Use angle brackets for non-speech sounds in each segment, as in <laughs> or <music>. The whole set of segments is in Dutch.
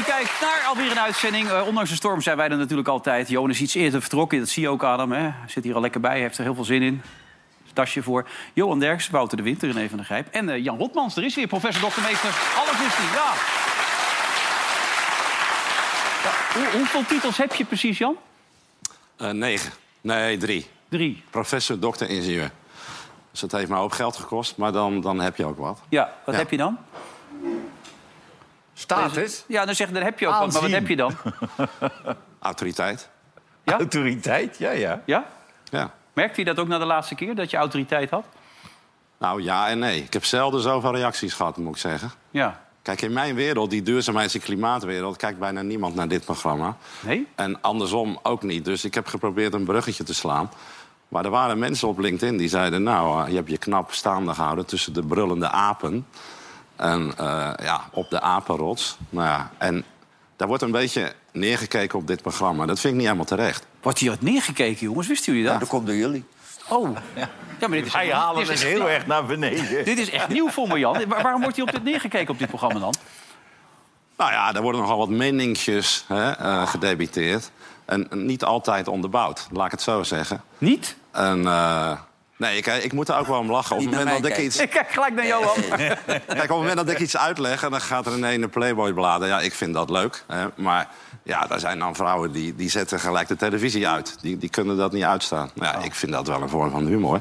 U kijkt naar alweer een uitzending. Eh, ondanks de storm zijn wij er natuurlijk altijd. Johan is iets eerder vertrokken, dat zie je ook hem. Hè. Hij zit hier al lekker bij, hij heeft er heel veel zin in. Tasje voor. Johan Derks, Wouter de Winter, René van der Grijp. En eh, Jan Rotmans, er is weer professor Dr. Meester. Alles is hij, ja. ja. Hoe- hoeveel titels heb je precies, Jan? Eh, negen. Nee, drie. Drie. Professor, dokter, ingenieur. Dus dat heeft mij ook geld gekost, maar dan, dan heb je ook wat. Ja, wat Ja. heb je dan? Status, Ja, dan zeg je, dan heb je ook wat. Maar wat heb je dan? <laughs> Autoriteit. Ja? autoriteit, ja, ja. Ja? Ja. Merkte je dat ook na de laatste keer, dat je autoriteit had? Nou, ja en nee. Ik heb zelden zoveel reacties gehad, moet ik zeggen. Ja. Kijk, in mijn wereld, die duurzaamheids- en klimaatwereld... kijkt bijna niemand naar dit programma. Nee? En andersom ook niet. Dus ik heb geprobeerd een bruggetje te slaan. Maar er waren mensen op LinkedIn die zeiden... nou, eh, je hebt je knap staande gehouden tussen de brullende apen... en eh, ja, op de apenrots. Nou ja, en daar wordt een beetje neergekeken op dit programma. Dat vind ik niet helemaal terecht. Wordt hier wat neergekeken, jongens? Wisten jullie dat? Dat komt door jullie. Oh. Ja, maar dit is, Hij halen dit is, heel erg naar beneden. dit is echt nieuw voor me, Jan. Waar- waarom wordt hier op dit neergekeken op dit programma dan? Nou ja, er worden nogal wat meningsjes hè, eh, gedebiteerd. En niet altijd onderbouwd, laat ik het zo zeggen. Niet? En, eh, nee, ik, ik moet er ook wel om lachen. Op het moment dat ik iets, Ik kijk gelijk naar Johan. <laughs> kijk, op het moment dat ik iets uitleg en dan gaat er een ene Playboy-bladen. Ja, ik vind dat leuk. Hè, maar ja, daar zijn dan vrouwen die, die zetten gelijk de televisie uit. Die, die kunnen dat niet uitstaan. Nou, ja, ik vind dat wel een vorm van humor.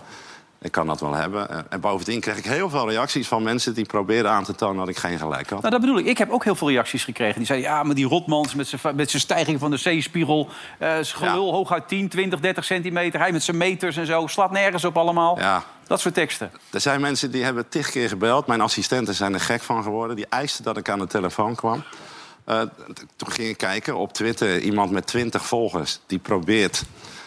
Ik kan dat wel hebben. Eh, En bovendien kreeg ik heel veel reacties van mensen die probeerden aan te tonen dat ik geen gelijk had. Nou, dat bedoel ik. Ik heb ook heel veel reacties gekregen. Die zeiden, ja, maar die Rotmans met zijn met zijn stijging van de zeespiegel... eh zijn gelul Ja. hooguit 10, 20, 30 centimeter. Hij met zijn meters en zo. Slaat nergens op allemaal. Ja. Dat soort teksten. Er zijn mensen die hebben tig keer gebeld. Mijn assistenten zijn er gek van geworden. Die eisten dat ik aan de telefoon kwam. Eh, toen ging ik kijken op Twitter. Iemand met 20 volgers die probeert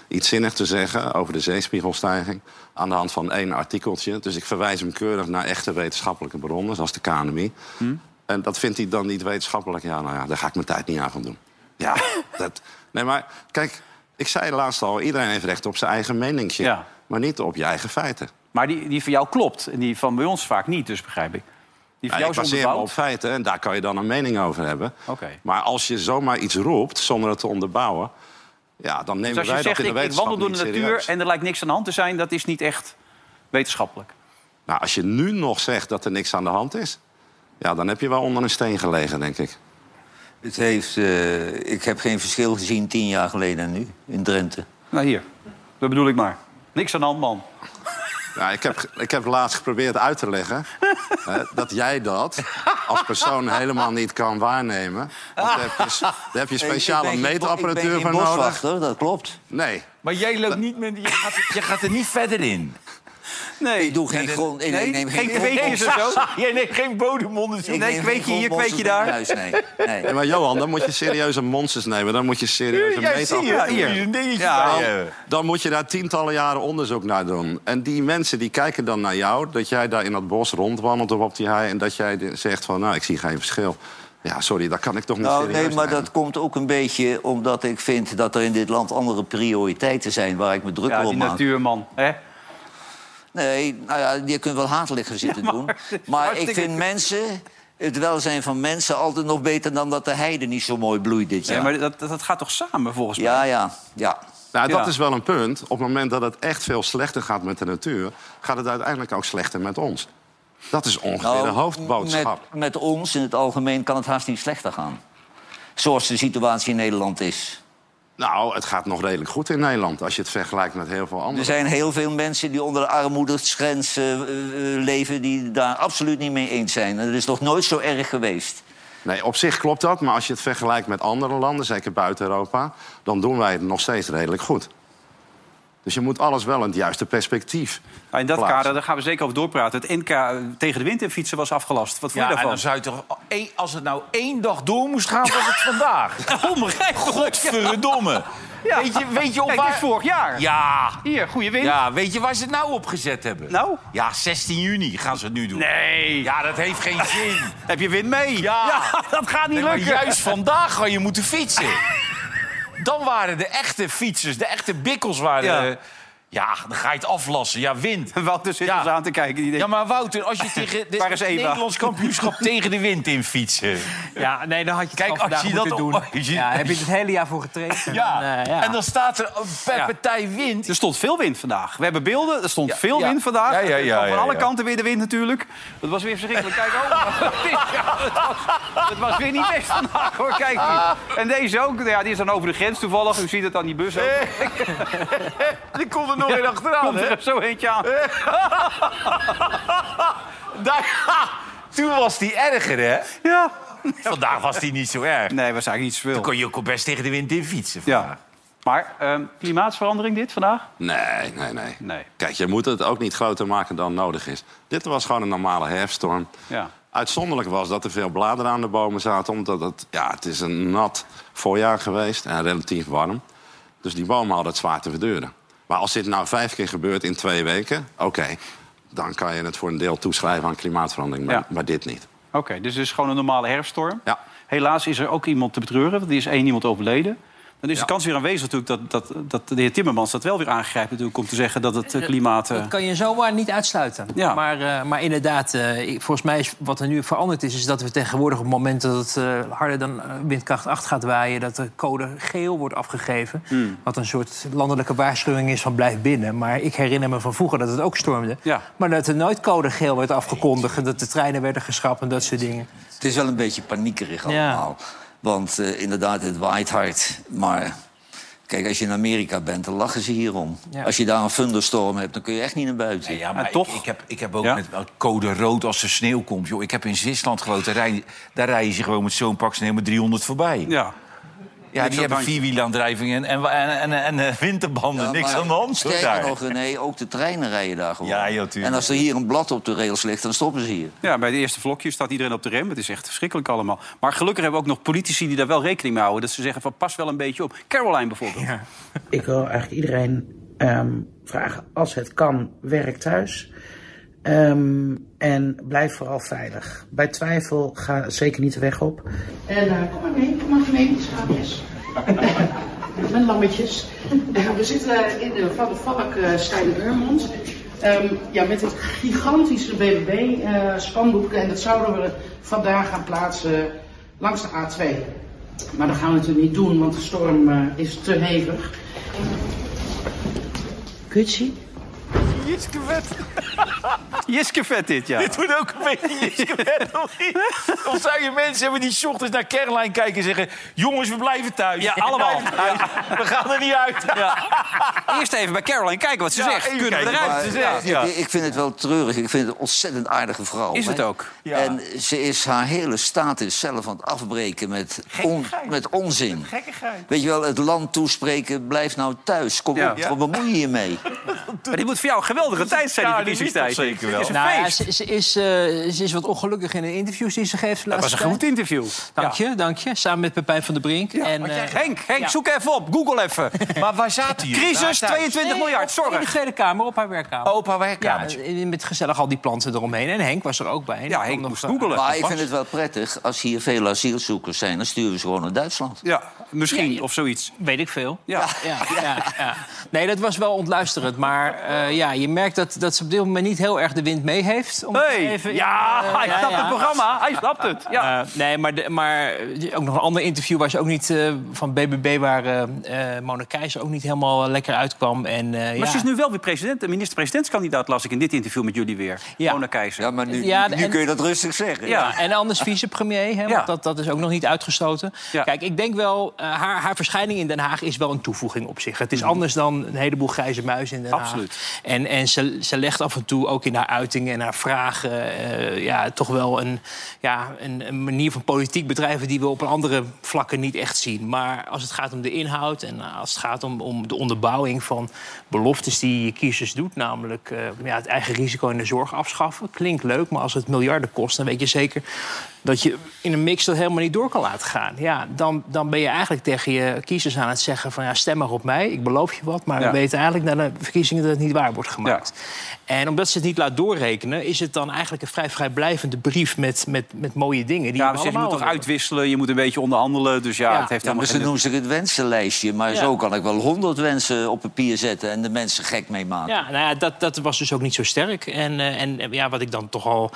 iets zinnig te zeggen over de zeespiegelstijging. Aan de hand van één artikeltje. Dus ik verwijs hem keurig naar echte wetenschappelijke bronnen, zoals de KNMI. En dat vindt hij dan niet wetenschappelijk. Ja, nou ja, daar ga ik mijn tijd niet aan van doen. Ja, <laughs> dat. Nee, maar kijk, ik zei laatst al: iedereen heeft recht op zijn eigen meningje. Ja. Maar niet op je eigen feiten. Maar die, die van jou klopt. En die van bij ons vaak niet, dus begrijp ik. Die van Ja, jou ik is baseer me op feiten en daar kan je dan een mening over hebben. Oké. Maar als je zomaar iets roept zonder het te onderbouwen... Ja, dan nemen Dus als wij je dat zegt, in de ik, ik wetenschap wandel door de natuur serieus. en er lijkt niks aan de hand te zijn... dat is niet echt wetenschappelijk. Nou, als je nu nog zegt dat er niks aan de hand is... Ja, dan heb je wel onder een steen gelegen, denk ik. Het heeft, eh, ik heb geen verschil gezien tien jaar geleden en nu in Drenthe. Nou, hier. Dat bedoel ik maar. Niks aan de hand, man. Ja, ik, heb, ik heb laatst geprobeerd uit te leggen... hè, dat jij dat als persoon helemaal niet kan waarnemen. Want daar heb je, daar heb je speciale Ik meetapparatuur voor nodig. dat klopt. Nee, Maar jij loopt niet met... Je gaat, je gaat er niet verder in. Nee. Ik doe geen grond... ik Nee, neem geen grond- kweekjes en zo. <laughs> Jij neemt geen bodemonderzoek. Ik Nee, kweekje geen hier, kweekje daar. huis, nee. nee. Ja, maar Johan, dan moet je serieuze monsters nemen. Dan moet je serieuze zie je, meetapparatuur... hier is een dingetje Ja, je. Dan moet je daar tientallen jaren onderzoek naar doen. En die mensen die kijken dan naar jou... dat jij daar in dat bos rondwandelt of op die hei... en dat jij zegt van, nou, ik zie geen verschil. Ja, sorry, dat kan ik toch niet Nou, serieus nee, maar nemen. dat komt ook een beetje omdat ik vind dat er in dit land andere prioriteiten zijn waar ik me druk Ja, op die maak. natuurman. Hè? Nee, nou ja, je kunt wel hatelijker zitten doen. maar ik vind mensen, het welzijn van mensen altijd nog beter dan dat de heide niet zo mooi bloeit dit jaar. maar dat, dat, dat gaat toch samen, volgens mij? Ja, ja, ja. Nou, dat Ja. is wel een punt. Op het moment dat het echt veel slechter gaat met de natuur... gaat het uiteindelijk ook slechter met ons. Dat is ongeveer Nou, de hoofdboodschap. Met, met ons in het algemeen kan het haast niet slechter gaan. Zoals de situatie in Nederland is. Nou, het gaat nog redelijk goed in Nederland... als je het vergelijkt met heel veel Er andere. zijn heel veel mensen die onder de armoedegrens eh, eh, leven... die daar absoluut niet mee eens zijn. En dat is nog nooit zo erg geweest. Nee, op zich klopt dat. Maar als je het vergelijkt met andere landen, zeker buiten Europa... dan doen wij het nog steeds redelijk goed. Dus je moet alles wel in het juiste perspectief Nou, in dat plaatsen. kader daar gaan we zeker over doorpraten. Het NK eh, tegen de wind in fietsen was afgelast. Wat vond Ja, je en daarvan? dan zou je toch... één- Als het nou één dag door moest gaan, was het vandaag. <laughs> Onbegrijpelijk. Godverdomme. <laughs> Ja. Weet je, weet je op Kijk, waar... vorig jaar. Ja. Hier, goede wind. ja, weet je waar ze het nou opgezet hebben? Nou? Ja, 16 juni gaan ze het nu doen. Nee. Ja, dat heeft geen <laughs> zin. Heb je wind mee? Ja. dat gaat niet Nee, maar lukken. juist vandaag ga je moeten fietsen. Dan waren de echte fietsers, de echte bikkels waren... Ja. Ja, dan ga je het aflassen. Ja, wind. <laughs> Wouter zit Ja. ons aan te kijken. Die denkt, Ja, maar Wouter, als je <laughs> tegen het? Nederlands kampioenschap <laughs> tegen de wind in fietsen... Ja, nee, dan had je het Kijk, als je dat doen. je- Ja, heb je het hele jaar voor getraind. en Ja. dan, eh, ja. en dan staat er per Ja. partij wind. Er stond veel wind vandaag. We hebben beelden. Er stond Ja, veel ja. wind vandaag. Ja, ja, van ja, alle ja. kanten weer de wind natuurlijk. Het was weer verschrikkelijk. Kijk, oh. Het, was, het was weer niet best vandaag, hoor. Kijk. En deze ook. Ja, die is dan over de grens toevallig. U ziet het aan die bus ook. Die komt er nog weer achteraan, Komt hè? er zo eentje aan. <laughs> Daar, toen was die erger, hè? Ja. Vandaag was die niet zo erg. Nee, was eigenlijk niet zoveel. Dan kon je ook best tegen de wind in fietsen. Ja. vandaag. Maar ehm, klimaatsverandering dit vandaag? Nee, nee, nee, Nee. Kijk, je moet het ook niet groter maken dan nodig is. Dit was gewoon een normale herfststorm. Ja. Uitzonderlijk was dat er veel bladeren aan de bomen zaten... omdat het, ja, het is een nat voorjaar geweest en relatief warm. Dus die bomen hadden het zwaar te verduren. Maar als dit nou vijf keer gebeurt in twee weken... oké, dan kan je het voor een deel toeschrijven aan klimaatverandering. Maar, Ja. maar dit niet. Oké, dus het is gewoon een normale herfststorm. Ja. Helaas is er ook iemand te betreuren, want er is één iemand overleden. Dan is Ja. de kans weer aanwezig natuurlijk dat, dat, dat de heer Timmermans dat wel weer aangrijpt natuurlijk, om te zeggen dat het eh, klimaat... eh, Dat kan je zomaar niet uitsluiten. Ja. Maar, eh, maar inderdaad, eh, volgens mij is wat er nu veranderd is... is dat we tegenwoordig op het moment dat het eh, harder dan eh, windkracht 8 gaat waaien... dat de code geel wordt afgegeven. Hmm. Wat een soort landelijke waarschuwing is van blijf binnen. Maar ik herinner me van vroeger dat het ook stormde. Ja. Maar dat er nooit code geel werd afgekondigd... en dat de treinen werden geschrapt en dat soort dingen. Het is wel een beetje paniekerig Ja. Want eh, inderdaad, het waait hard. Maar kijk, als je in Amerika bent, dan lachen ze hierom. Ja. Als je daar een thunderstorm hebt, dan kun je echt niet naar buiten. Nee, ja, maar En toch- Ik, ik, heb, ik heb ook Ja? met wel code rood als er sneeuw komt. Joh. Ik heb in Zwitserland gewoond. Daar rijden, daar rijden ze gewoon met zo'n pak sneeuw met 300 voorbij. Ja, ja. die hebben bandje. vierwielaandrijving en, en, en, en, eh, winterbanden. Ja, Niks maar aan de hand. Sterker nog, René, ook de treinen rijden daar gewoon. Ja, joh, tuurlijk. en als er hier een blad op de rails ligt, dan stoppen ze hier. ja, bij de eerste vlokjes staat iedereen op de rem. Het is echt verschrikkelijk allemaal. Maar gelukkig hebben we ook nog politici die daar wel rekening mee houden. Dat ze zeggen van pas wel een beetje op. Caroline bijvoorbeeld. Ik wil eigenlijk iedereen ehm, vragen, als het kan, werk thuis. Ehm, en blijf vooral veilig. Bij twijfel ga zeker niet de weg op. En eh, kom maar mee, kom maar mee, schaapjes. <laughs> Mijn lammetjes. Eh, <laughs> we zitten in de Van de Valk uh, Stijn-Urmond. Ehm, ja, met het gigantische BBB-spandoek. en dat zouden we vandaag gaan plaatsen langs de A2. Maar dat gaan we natuurlijk niet doen, want de storm eh, is te hevig. Zien? Jiske vet. <laughs> Jiske vet dit, ja. Dit wordt ook een beetje Jiske vet, <laughs> of niet? Of zou je mensen hebben die ochtends naar Caroline kijken en zeggen... jongens, we blijven thuis. Ja, allemaal. <laughs> We gaan er niet uit. Eerst even bij Caroline kijken wat ze Ja, zegt. Kunnen we eruit? ze Ja. zegt. Ja. Ik, ik vind het wel treurig. Ik vind het een ontzettend aardige vrouw. Is het hè. ook? Ja. En ze is haar hele status zelf aan het afbreken met, on- met onzin. Gekkigheid. Weet je wel, het land toespreken, blijf nou thuis. Kom Ja. op, wat bemoei je je mee? Maar dit moet voor jou een geweldige tijd zijn, die Ja, verkiezingstijd. zeker wel. Het is een Nou ja, ze, ze is, eh, ze is wat ongelukkig in de interviews die ze geeft. Dat was een goed interview. Dank je, dank je. Samen met Pepijn van der Brink. en, eh, Henk, Henk Ja. zoek even op. Google even. <laughs> Maar waar zaten jullie? Crisis, Waar thuis? 22 nee, miljard, op- In de zorg. Tweede Kamer, op haar werkkamer. Opa Ja, werkkamertje. en met gezellig al die planten eromheen. En Henk was er ook bij. Ja, Henk moest eh, googelen. Maar ik vind het wel prettig, als hier veel asielzoekers zijn... dan sturen we ze gewoon naar Duitsland. Ja, misschien, Ja, ja. of zoiets. Weet ik veel. Ja. Ja, ja, ja. Nee, dat was wel ontluisterend. Maar eh, ja, je merkt dat, dat ze op dit moment niet heel erg de wind mee heeft. Om Hey, even- ja, eh, hij ja, snapt ja. het programma. Hij snapt het. Ja. Eh, nee, maar, de- maar ook nog een ander interview waar ze ook niet eh, van BBB, waar eh eh Mona Keizer ook niet helemaal lekker uitkwam. En, eh, maar ja. ze is nu wel weer president. De minister-presidentskandidaat las ik in dit interview met jullie weer. Ja. Mona Keizer. Ja, maar nu, Ja, nu en- kun je dat rustig zeggen. Ja. Ja, en anders <laughs> vicepremier, hè, want Ja. dat, dat is ook nog niet uitgesloten. Ja. Kijk, ik denk wel, haar, haar verschijning in Den Haag is wel een toevoeging op zich. Het is anders dan een heleboel grijze muizen in Den Haag. Absoluut. En, en ze, ze legt af en toe ook in haar uitingen en naar vragen... eh, ja, toch wel een, ja, een manier van politiek bedrijven... die we op andere vlakken niet echt zien. Maar als het gaat om de inhoud en als het gaat om, om de onderbouwing van beloftes die je kiezers doet... namelijk eh, ja, het eigen risico in de zorg afschaffen, klinkt leuk... maar als het miljarden kost, dan weet je zeker dat je in een mix dat helemaal niet door kan laten gaan. Ja, dan, dan ben je eigenlijk tegen je kiezers aan het zeggen van... ja, stem maar op mij, ik beloof je wat... maar Ja. we weten eigenlijk na de verkiezingen dat het niet waar wordt gemaakt. En omdat ze het niet laat doorrekenen... is het dan eigenlijk een vrij vrijblijvende brief met, met, met mooie dingen. Die Ja, je allemaal moet toch uitwisselen, je moet een beetje onderhandelen. Dus ja, Ja. het heeft helemaal ze geen... noemen zich het wensenlijstje. Maar Ja. zo kan ik wel honderd wensen op papier zetten... en de mensen gek mee maken. Ja, nou ja, dat, dat was dus ook niet zo sterk. En, eh, en ja, wat ik dan toch al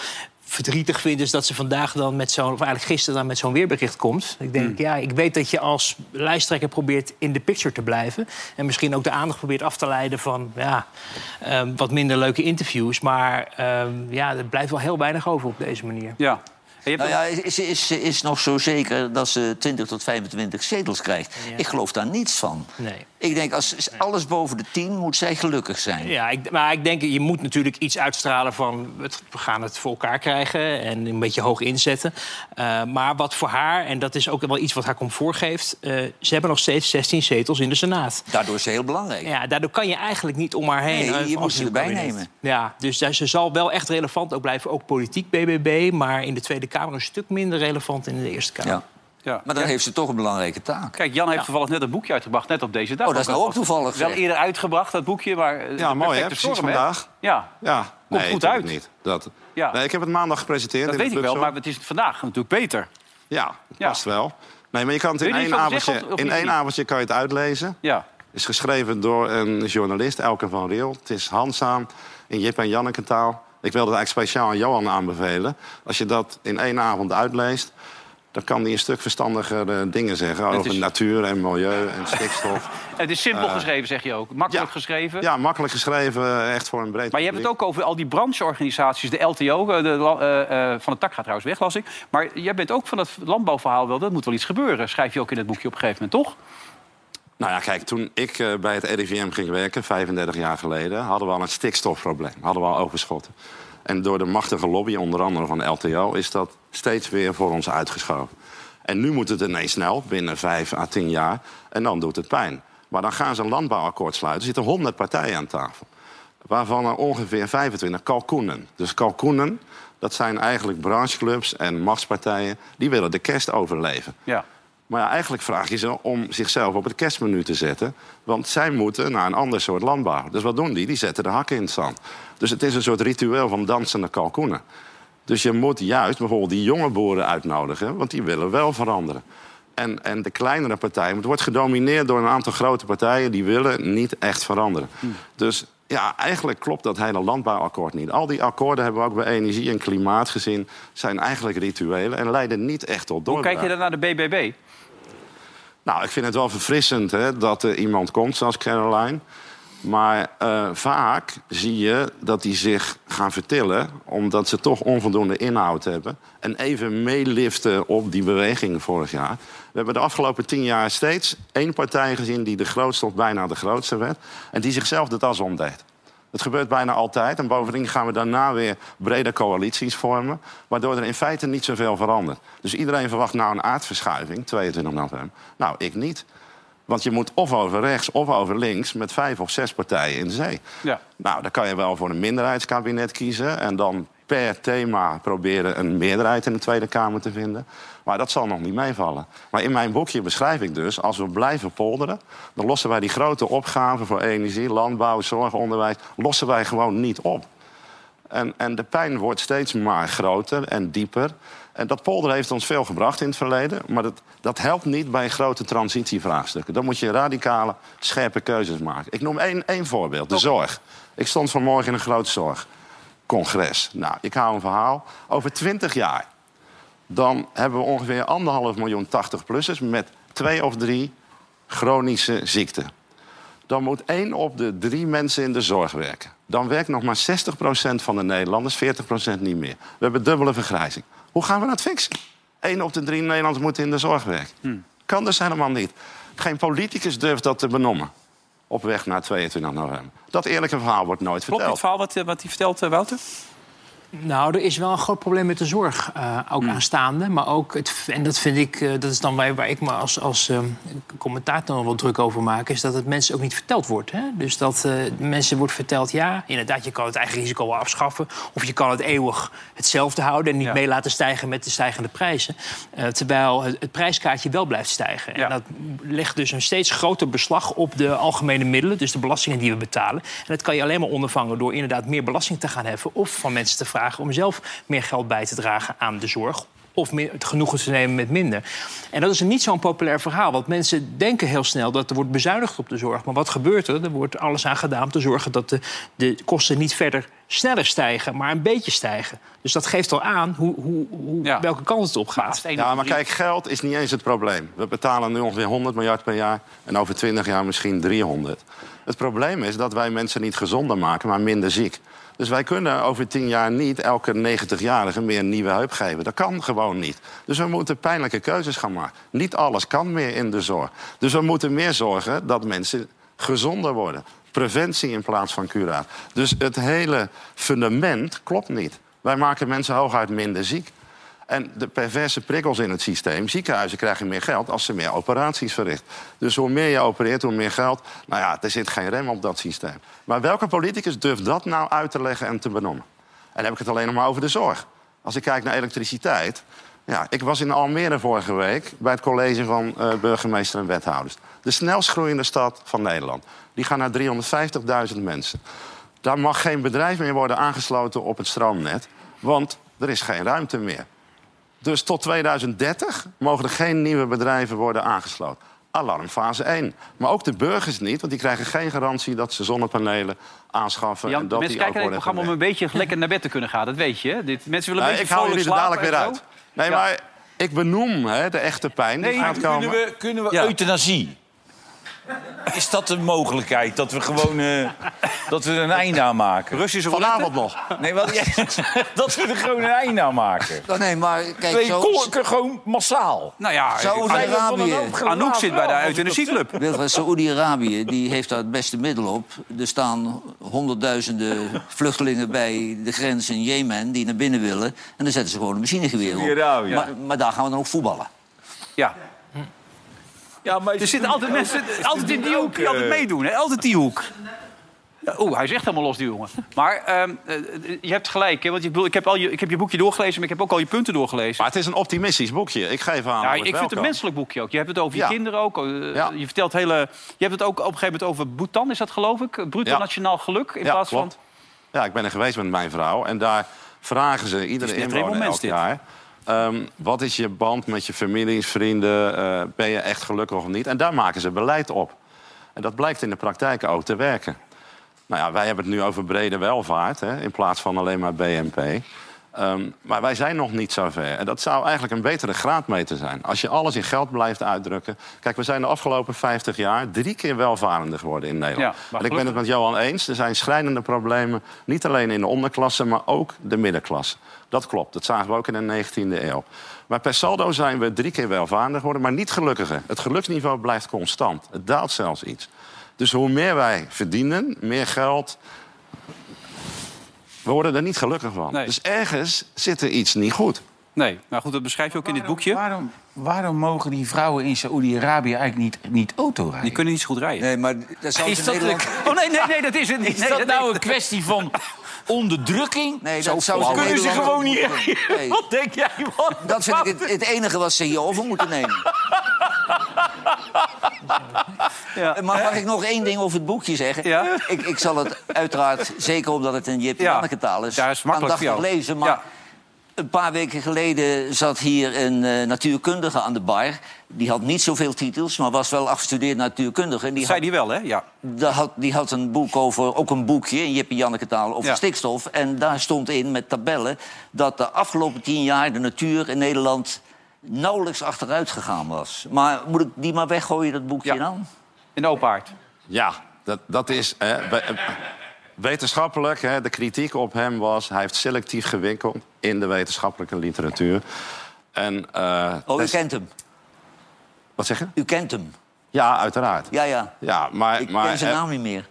verdrietig vind... is dat ze vandaag dan met zo'n... of eigenlijk gisteren dan met zo'n weerbericht komt. Ik denk, ja, ik weet dat je als lijsttrekker probeert in de picture te blijven. En misschien ook de aandacht probeert af te leiden van... ja, ehm, wat minder leuke interviews. Maar ehm, ja, er blijft wel heel weinig over op deze manier. Ja. Nou ja, is, is, is nog zo zeker dat ze 20 tot 25 zetels krijgt? Ja. Ik geloof daar niets van. Nee. Ik denk, als alles boven de 10 moet zij gelukkig zijn. Ja, ik, maar ik denk, je moet natuurlijk iets uitstralen van... het- we gaan het voor elkaar krijgen en een beetje hoog inzetten. Eh, maar wat voor haar, en dat is ook wel iets wat haar comfort geeft... eh, ze hebben nog steeds 16 zetels in de Senaat. Daardoor is ze heel belangrijk. Ja, daardoor kan je eigenlijk niet om haar heen. Nee, eh, je moet ze erbij nemen. Ja, dus ze zal wel echt relevant ook blijven. Ook politiek BBB, maar in de Tweede Kamer een stuk minder relevant in de Eerste Kamer. Ja. ja. Maar dan heeft ze toch een belangrijke taak. Kijk, Jan heeft toevallig net een boekje uitgebracht, net op deze dag. Oh, dat is nou ook toevallig, Wel zeg. eerder uitgebracht, dat boekje, maar... eh, Ja, de mooi, hè? perfecte Precies storm, hè? vandaag. Ja, Ja, Komt nee, goed uit. Niet. Dat, Ja. nee, ik heb het maandag gepresenteerd. dat in de weet ik wel, maar het is vandaag natuurlijk beter. Ja, Ja. past wel. Nee, maar je kan het in één avondje, zeggen of- of in één avondje kan je het uitlezen. Ja. Het is geschreven door een journalist, Elke van Riel. Het is handzaam in Jip en Janneke taal. Ik wilde het eigenlijk speciaal aan Johan aanbevelen. Als je dat in één avond uitleest... dan kan hij een stuk verstandiger eh, dingen zeggen... over is- natuur en milieu en stikstof. <laughs> Het is simpel geschreven, zeg je ook. Makkelijk geschreven. Eh, Ja, makkelijk geschreven, echt voor een breed Maar je hebt het ook over al die brancheorganisaties, de LTO, eh, de, eh, eh, van de tak gaat trouwens weg, las ik. Maar jij bent ook van het landbouwverhaal wel, dat moet wel iets gebeuren. Schrijf je ook in het boekje op een gegeven moment, toch? Nou ja, kijk, toen ik eh, bij het RIVM ging werken, 35 jaar geleden... hadden we al een stikstofprobleem, hadden we al overschotten. En door de machtige lobby, onder andere van LTO... is dat steeds weer voor ons uitgeschoven. En nu moet het ineens snel, binnen 5 à 10 jaar. En dan doet het pijn. Maar dan gaan ze een landbouwakkoord sluiten. Er zitten 100 partijen aan tafel. Waarvan er ongeveer 25 kalkoenen. Dus kalkoenen, dat zijn eigenlijk brancheclubs en machtspartijen... die willen de kerst overleven. Ja. Maar ja, eigenlijk vraag je ze om zichzelf op het kerstmenu te zetten. Want zij moeten naar een ander soort landbouw. Dus wat doen die? Die zetten de hakken in het zand. Dus het is een soort ritueel van dansende kalkoenen. Dus je moet juist bijvoorbeeld die jonge boeren uitnodigen... want die willen wel veranderen. En, en de kleinere partijen... het wordt gedomineerd door een aantal grote partijen... die willen niet echt veranderen. Dus ja, eigenlijk klopt dat hele landbouwakkoord niet. Al die akkoorden hebben we ook bij energie en klimaat gezien... zijn eigenlijk rituelen en leiden niet echt tot Hoe doorbraak. kijk je dan naar de BBB? Nou, ik vind het wel verfrissend hè, dat er iemand komt zoals Caroline. Maar eh, vaak zie je dat die zich gaan vertillen... omdat ze toch onvoldoende inhoud hebben... en even meeliften op die beweging vorig jaar. We hebben de afgelopen tien jaar steeds één partij gezien... die de grootste of bijna de grootste werd... en die zichzelf de tas omdeed. Dat gebeurt bijna altijd. En bovendien gaan we daarna weer brede coalities vormen... waardoor er in feite niet zoveel verandert. Dus iedereen verwacht nou een aardverschuiving, 22 november. Nou, ik niet. Want je moet of over rechts of over links... met vijf of zes partijen in zee. Ja. Nou, dan kan je wel voor een minderheidskabinet kiezen... en dan per thema proberen een meerderheid in de Tweede Kamer te vinden. Maar dat zal nog niet meevallen. Maar in mijn boekje beschrijf ik dus, als we blijven polderen... dan lossen wij die grote opgaven voor energie, landbouw, zorg, onderwijs... lossen wij gewoon niet op. En, en de pijn wordt steeds maar groter en dieper. En dat polder heeft ons veel gebracht in het verleden. Maar dat, dat helpt niet bij grote transitievraagstukken. Dan moet je radicale, scherpe keuzes maken. Ik noem één, één voorbeeld, de zorg. Ik stond vanmorgen in een groot zorgcongres. Nou, ik hou een verhaal. Over twintig jaar... dan hebben we ongeveer anderhalf miljoen 80-plussers... met twee of drie chronische ziekten dan moet één op de drie mensen in de zorg werken. Dan werkt nog maar 60% van de Nederlanders, 40% niet meer. We hebben dubbele vergrijzing. Hoe gaan we dat fixen? Eén op de drie Nederlanders moet in de zorg werken. Kan dus helemaal niet. Geen politicus durft dat te benoemen. Op weg naar 22 november. Dat eerlijke verhaal wordt nooit Klopt verteld. verhaal wat, eh, wat hij vertelt, eh, Wouter? Nou, er is wel een groot probleem met de zorg eh, ook Hmm. aanstaande. Maar ook, het, en dat vind ik, eh, dat is dan waar, waar ik me als, als eh, commentator nog wel druk over maak... is dat het mensen ook niet verteld wordt. Hè? Dus dat eh, mensen wordt verteld, ja, inderdaad, je kan het eigen risico wel afschaffen... of je kan het eeuwig hetzelfde houden en niet Ja. mee laten stijgen met de stijgende prijzen. Terwijl het, het prijskaartje wel blijft stijgen. Ja. En dat legt dus een steeds groter beslag op de algemene middelen... dus de belastingen die we betalen. En dat kan je alleen maar ondervangen door inderdaad meer belasting te gaan heffen... of van mensen te vragen om zelf meer geld bij te dragen aan de zorg of meer, het genoegen te nemen met minder. En dat is een niet zo'n populair verhaal. Want mensen denken heel snel dat er wordt bezuinigd op de zorg. Maar wat gebeurt er? Er wordt alles aan gedaan om te zorgen dat de, de kosten niet verder sneller stijgen, maar een beetje stijgen. Dus dat geeft al aan hoe, hoe, hoe, Ja. welke kant het op gaat. Ja, maar kijk, geld is niet eens het probleem. We betalen nu ongeveer 100 miljard per jaar en over 20 jaar misschien 300. Het probleem is dat wij mensen niet gezonder maken, maar minder ziek. Dus wij kunnen over 10 jaar niet elke 90-jarige meer een nieuwe heup geven. Dat kan gewoon niet. Dus we moeten pijnlijke keuzes gaan maken. Niet alles kan meer in de zorg. Dus we moeten meer zorgen dat mensen gezonder worden. Preventie in plaats van curatie. Dus het hele fundament klopt niet. Wij maken mensen hooguit minder ziek. En de perverse prikkels in het systeem. Ziekenhuizen krijgen meer geld als ze meer operaties verricht. Dus hoe meer je opereert, hoe meer geld. Nou ja, er zit geen rem op dat systeem. Maar welke politicus durft dat nou uit te leggen en te benoemen? En dan heb ik het alleen nog maar over de zorg. Als ik kijk naar elektriciteit. Ja, ik was in Almere vorige week bij het college van eh, burgemeester en wethouders. De snelst groeiende stad van Nederland. Die gaan naar 350.000 mensen. Daar mag geen bedrijf meer worden aangesloten op het stroomnet. Want er is geen ruimte meer. Dus tot 2030 mogen er geen nieuwe bedrijven worden aangesloten. Alarm fase 1. Maar ook de burgers niet, want die krijgen geen garantie dat ze zonnepanelen aanschaffen. Jan, en dat mensen die ook kijken naar het programma om een beetje lekker naar bed te kunnen gaan. Dat weet je. Dit, mensen willen een beetje ik haal jullie er dadelijk weer uit. Nee, Ja. maar ik benoem hè, de echte pijn die gaat komen. Kunnen we, kunnen we Ja. euthanasie? Is dat een mogelijkheid? Dat we gewoon eh, dat we er een einde aan maken? Russische Vanavond nog. Nee, wat, <laughs> dat we er gewoon een einde aan maken. Oh, nee, maar kijk, Nee, zo... kon- gewoon massaal. Nou ja, Saoedi-Arabië. Anouk zit bij de euthanasieclub. Saoedi-Arabië die heeft daar het beste middel op. Er staan honderdduizenden vluchtelingen bij de grens in Jemen die naar binnen willen. En dan zetten ze gewoon een machinegeweer op. Saoedi-Arabië. Maar, maar daar gaan we dan ook voetballen. Ja. Ja, maar Er zitten altijd mensen altijd in die hoek die altijd meedoen. Hè? Altijd die hoek. Ja, Oeh, hij is echt helemaal los, die jongen. Maar ehm, eh, je hebt gelijk. Hè? Want je, bedoel, ik, heb al je, ik heb je boekje doorgelezen, maar ik heb ook al je punten doorgelezen. Maar het is een optimistisch boekje. Ik geef aan. Ja, ik vind het een menselijk boekje ook. Je hebt het over je Ja. kinderen ook. eh, Ja. Je vertelt hele. Je hebt het ook op een gegeven moment over Bhutan, is dat geloof ik? Bruto Ja. nationaal geluk. In Ja, plaats klopt. van. Ja, ik ben er geweest met mijn vrouw. En daar vragen ze iedere net inwoner elk dit. Ehm, wat is je band met je families, vrienden? eh, ben je echt gelukkig of niet? En daar maken ze beleid op. En dat blijkt in de praktijk ook te werken. Nou ja, wij hebben het nu over brede welvaart, hè, in plaats van alleen maar BNP. Ehm, maar wij zijn nog niet zo ver. En dat zou eigenlijk een betere graadmeter zijn. Als je alles in geld blijft uitdrukken. Kijk, we zijn de afgelopen 50 jaar drie keer welvarender geworden in Nederland. Ja, en ik ben het met Johan eens. Er zijn schrijnende problemen. Niet alleen in de onderklasse, maar ook de middenklasse. Dat klopt. Dat zagen we ook in de 19e eeuw. Maar per saldo zijn we drie keer welvarender geworden, maar niet gelukkiger. Het geluksniveau blijft constant. Het daalt zelfs iets. Dus hoe meer wij verdienen, meer geld. We worden er niet gelukkig van. Nee. Dus ergens zit er iets niet goed. Nee, maar goed, dat beschrijf je ook in dit boekje. Waarom, waarom mogen die vrouwen in Saoedi-Arabië eigenlijk niet, niet auto rijden? Die kunnen niet zo goed rijden. Nee, maar dat Is in dat Nederland... Oh nee, nee, nee, dat is het niet. Is Nee, dat nou een kwestie van onderdrukking? Nee, Zo dat zou kunnen ze gewoon niet moeten. rijden. <laughs> Nee, Wat denk jij? Wat? dat vind ik het, het enige wat ze hierover moeten nemen. <laughs> Ja. Maar mag ik nog één ding over het boekje zeggen? Ja. Ik, ik zal het uiteraard, zeker omdat het een Jip Ja. Janneke taal is, Ja, is makkelijk lezen. Maar Ja. Een paar weken geleden zat hier een eh, natuurkundige aan de bar. Die had niet zoveel titels, maar was wel afgestudeerd natuurkundige. En die Zei had, die wel, hè? Ja. die had, die had een boek over, ook een boekje in Jip Janneke taal over Ja. stikstof. En daar stond in met tabellen dat de afgelopen tien jaar de natuur in Nederland nauwelijks achteruit gegaan was. Maar moet ik die maar weggooien, dat boekje Ja. dan? In de open haard. Ja, dat, dat is. Eh, wetenschappelijk, hè, de kritiek op hem was... hij heeft selectief gewikkeld in de wetenschappelijke literatuur. En, eh, Oh, u kent hem. Wat zeg je? U kent hem. Ja, uiteraard. Ja, ja. Ja, maar, Ik maar, ken zijn naam niet meer.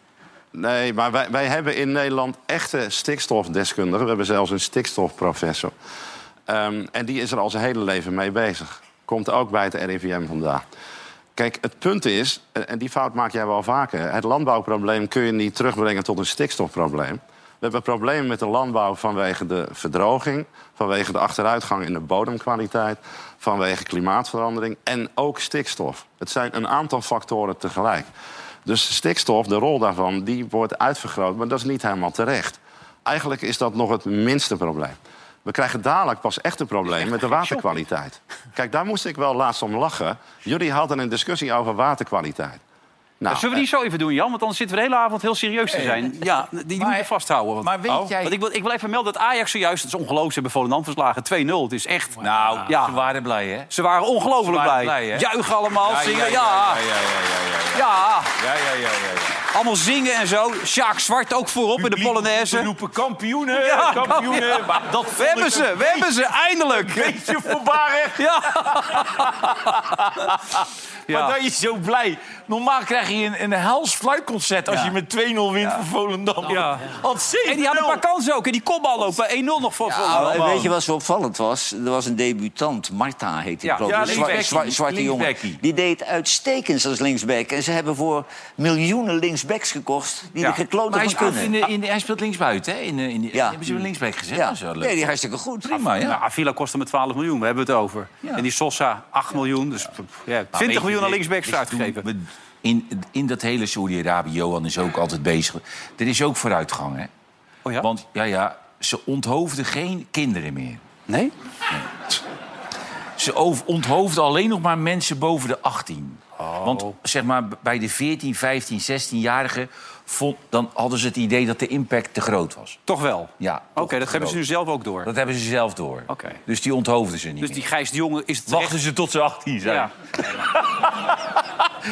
Nee, maar wij, wij hebben in Nederland echte stikstofdeskundigen. We hebben zelfs een stikstofprofessor. Ehm, en die is er al zijn hele leven mee bezig. Komt ook bij het RIVM vandaan. Kijk, het punt is, en die fout maak jij wel vaker... het landbouwprobleem kun je niet terugbrengen tot een stikstofprobleem. We hebben problemen met de landbouw vanwege de verdroging... vanwege de achteruitgang in de bodemkwaliteit... vanwege klimaatverandering en ook stikstof. Het zijn een aantal factoren tegelijk. Dus stikstof, de rol daarvan, die wordt uitvergroot... maar dat is niet helemaal terecht. Eigenlijk is dat nog het minste probleem. We krijgen dadelijk pas echt een probleem met de waterkwaliteit. Kijk, daar moest ik wel laatst om lachen. Jullie hadden een discussie over waterkwaliteit. Nou, Zullen we die zo even doen, Jan? Want anders zitten we de hele avond heel serieus te zijn. Ja, die, die moet je vasthouden. Want, Maar weet Oh. jij- Want ik, wil, ik wil even melden dat Ajax zojuist... Het is ongelooflijk, ze hebben Volendam verslagen. 2-0. Het is echt... Nou, Ja. ze waren blij, hè? Ze waren ongelooflijk Ze waren blij. blij? Juichen allemaal, zingen. Ja, ja, ja, ja, ja, ja. Ja, Ja, ja, ja, ja, ja. Allemaal zingen en zo. Sjaak Zwart ook voorop in de We Polonaise. roepen kampioenen, Ja, kampioenen. ja. Maar dat We hebben ze, we hebben ze, eindelijk. beetje voorbarig. <laughs> Ja. <laughs> Maar Ja. dan is je zo blij. Normaal krijg je een, een hels fluitconcert als je met 2-0 wint voor Volendam. Ja. Want En die hadden een paar kansen ook. En die kopbal bij 1-0 nog voor Ja, Volendam. maar weet je wat zo opvallend was? Er was een debutant, Marta heet die Ja. geloof Ja, ik. Zwa- linksbackie. zwa- zwarte jongen. Die deed uitstekend als linksback. En ze hebben voor miljoenen linksbacks gekocht... die Ja. er gekloten Maar hij van speelt, kunnen. in de, in de- hij speelt linksbuiten, hè? In de, in de, Ja. Hebben ze hem linksback gezet? ja. Leuk. Nee, die is hartstikke goed. Prima, ja. Nou, Avila kostte met 12 miljoen, we hebben het over. En die Sosa 8 miljoen. Dus ja, 20 miljoen aan linksbacks uitgegeven. In, in dat hele Saudi-Arabië, Johan is ook altijd bezig. Er is ook vooruitgang, hè? Oh ja? Want ja, ja, ze onthoofden geen kinderen meer. Nee? Ze over- onthoofden alleen nog maar mensen boven de 18. Oh. Want zeg maar, bij de 14, 15, 16-jarigen... vond- dan hadden ze het idee dat de impact te groot was. Toch wel? Ja, Oké, dat hebben ze nu zelf ook door. Dat hebben ze zelf door. Oké. Dus die onthoofden ze niet Dus die. Gijs de Jonge is het Wachten ze tot ze 18 zijn. Ja. <laughs>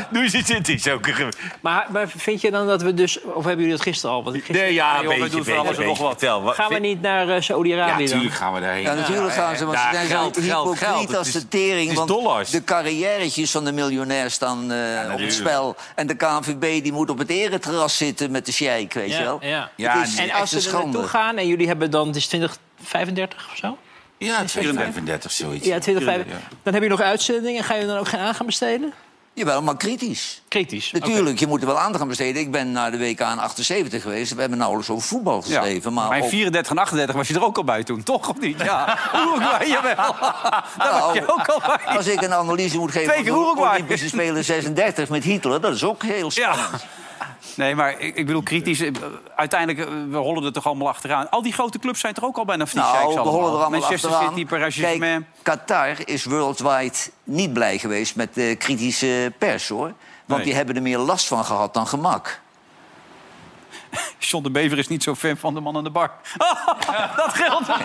Nu zit het is ook een... ge- Maar, maar vind je dan dat we dus... Of hebben jullie dat gisteren al? Want gisteren, Nee, ja, joh, een we beetje, doen voor beetje, alles en nog wat. Vertel, gaan we niet naar Ja, Saudi-Arabië dan? natuurlijk gaan we daarheen. Ja, natuurlijk gaan ze, want ze zijn geld, zo geld, hypocriet geld. als Het is- de tering. het is want dollars. de carrièretjes van de miljonair staan eh, op het spel. En de KNVB die moet op het ereterras zitten met de sheik, weet je wel. ja. Ja, Het is en als ze er naartoe gaan en jullie hebben dan... Het is 2035 of zo? Ja, 35, zoiets. Ja, 2035. Dan heb je nog uitzendingen. Ga je dan ook geen aan gaan besteden? Jawel, maar kritisch. Kritisch. Natuurlijk, je moet er wel aandacht aan besteden. Ik ben naar de WK in 78 geweest. We hebben nauwelijks over voetbal Ja. geschreven. Maar Maar in op- 34 en 38 was je er ook al bij toen, toch? Of niet? Ja. <laughs> Uruguay, jawel. <laughs> Daar was je Nou, ook al bij. Als ik een analyse moet geven van de Uruguay. Olympische Spelen 36 met Hitler... dat is ook heel Ja. Nee, maar ik, ik bedoel kritisch. eh, Uiteindelijk, eh, we rollen er toch allemaal achteraan. Al die grote clubs zijn toch ook al bijna van die Nou, we hollen er allemaal Manchester achteraan. City, Paris Saint-Germain. Qatar is worldwide niet blij geweest met de kritische pers, hoor. Want Nee. die hebben er meer last van gehad dan gemak. <laughs> John de Bever is niet zo fan van de man aan de bar. <laughs> dat geldt. <laughs>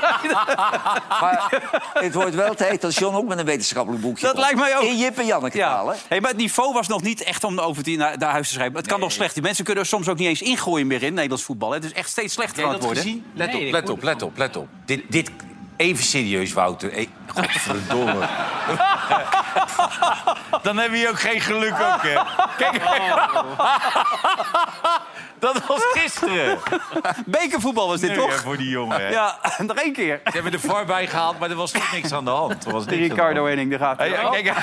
Maar het wordt wel tijd dat John ook met een wetenschappelijk boekje Dat komt. lijkt mij ook. In Jip en Janneke Ja. halen. Hey, maar het niveau was nog niet echt om over te, naar, naar huis te schrijven. Het kan nog slecht. Die mensen kunnen er soms ook niet eens ingooien meer in Nederlands voetbal. hè. Het is echt steeds slechter aan je het dat worden. Let Nee, op, let hoorde op, let op, let op. Dit, dit, even serieus, Wouter. Hey, godverdomme. <laughs> Dan hebben we ook geen geluk ook, hè. Kijk. <laughs> Dat was gisteren. Bekervoetbal was dit, Nee, toch? ja, voor die jongen. hè. Ja, <laughs> nog één keer. Ze hebben er VAR gehaald, maar er was toch niks aan de hand. Er was De de Ricardo. Henning, daar gaat hij. Kijk.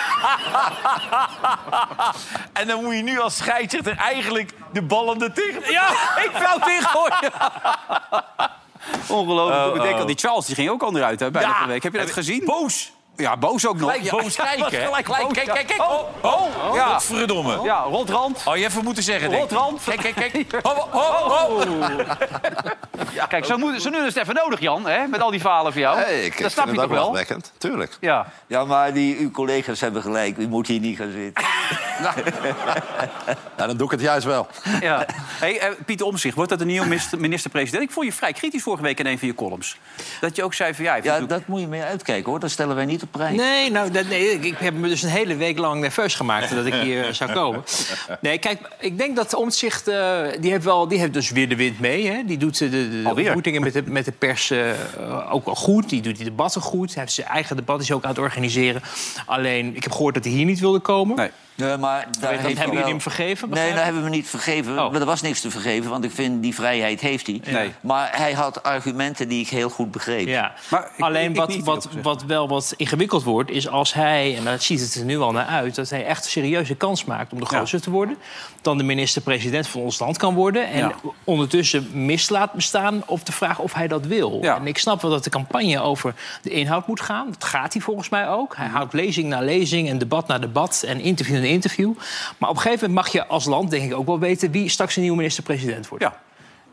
en dan moet je nu als scheidsrechter eigenlijk de ballen er tegen... Ja, ik wou het ingooien. Ongelooflijk. Oh, ik denk oh. al, die Charles die ging ook onderuit hè, bijna Ja. de week. Heb je dat gezien? Boos. Ja, boos ook nog. Gelijk boos <laughs> kijken, hè? Gelijk Gelijk, boos, kijk, kijk, kijk. Oh, Oh, oh. Ja. Godverdomme. Ja, rotrand. Oh, je even moeten zeggen, denk ik. Rotrand. Kijk, kijk, kijk. <laughs> Oh, oh, oh. Ja, kijk, zo, moet, zo nu is het even nodig, Jan, hè, met al die falen van jou. Hey, ik dat snap je toch wel? Tuurlijk. Ja. Ja, maar die, uw collega's hebben gelijk. U moet hier niet gaan zitten. <laughs> Nou, dan doe ik het juist wel. ja. Hey, eh, Pieter Omtzigt, wordt dat een nieuwe minister- minister-president? Ik vond je vrij kritisch vorige week in een van je columns. Dat je ook zei van ja... Ja, dat moet je mee uitkijken, hoor. Dat stellen wij niet prijs. Nee, nou, dat, nee, ik, ik heb me dus een hele week lang nerveus gemaakt dat ik hier zou komen. Nee, kijk, ik denk dat Omtzigt, eh die, heeft wel, die heeft dus weer de wind mee. Hè. Die doet de, de, de Alweer? ontmoetingen met de, met de pers eh, ook wel goed. Die doet die debatten goed. Hij heeft zijn eigen debat is ook aan het organiseren. Alleen, ik heb gehoord dat hij hier niet wilde komen. Nee. Nee, maar daar dat heeft hebben jullie wel- hem vergeven, Nee, daar hebben we niet vergeven. Oh. Maar er was niks te vergeven, want ik vind die vrijheid heeft hij. Nee. Maar hij had argumenten die ik heel goed begreep. Ja, Maar ik- alleen ik wat, wat, wat wel wat ingewikkeld wordt, is als hij, en daar ziet het er nu al naar uit, dat hij echt een serieuze kans maakt om de Ja. grootste te worden. Dan de minister-president van ons land kan worden. En Ja. ondertussen mis laat bestaan op de vraag of hij dat wil. Ja. En ik snap wel dat de campagne over de inhoud moet gaan. Dat gaat hij volgens mij ook. Hij houdt lezing na lezing en debat na debat en interview interview. Maar op een gegeven moment mag je als land denk ik ook wel weten wie straks een nieuwe minister-president wordt. Ja.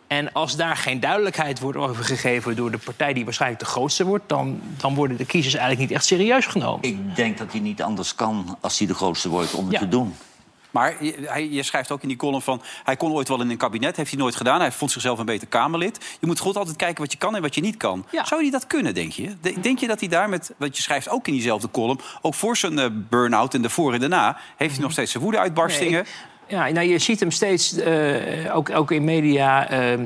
En als daar geen duidelijkheid wordt over gegeven door de partij die waarschijnlijk de grootste wordt, dan, dan worden de kiezers eigenlijk niet echt serieus genomen. Ik denk dat hij niet anders kan als hij de grootste wordt om het Ja. te doen. Maar je, hij, je schrijft ook in die column van... hij kon ooit wel in een kabinet, heeft hij nooit gedaan. Hij vond zichzelf een beter Kamerlid. Je moet goed altijd kijken wat je kan en wat je niet kan. Ja. Zou hij dat kunnen, denk je? De- Denk je dat hij daar met... wat je schrijft ook in diezelfde column... ook voor zijn eh, burn-out en daarvoor en daarna... heeft hij nog steeds zijn woede-uitbarstingen... Nee, ja, nou, je ziet hem steeds, eh, ook, ook in media, eh,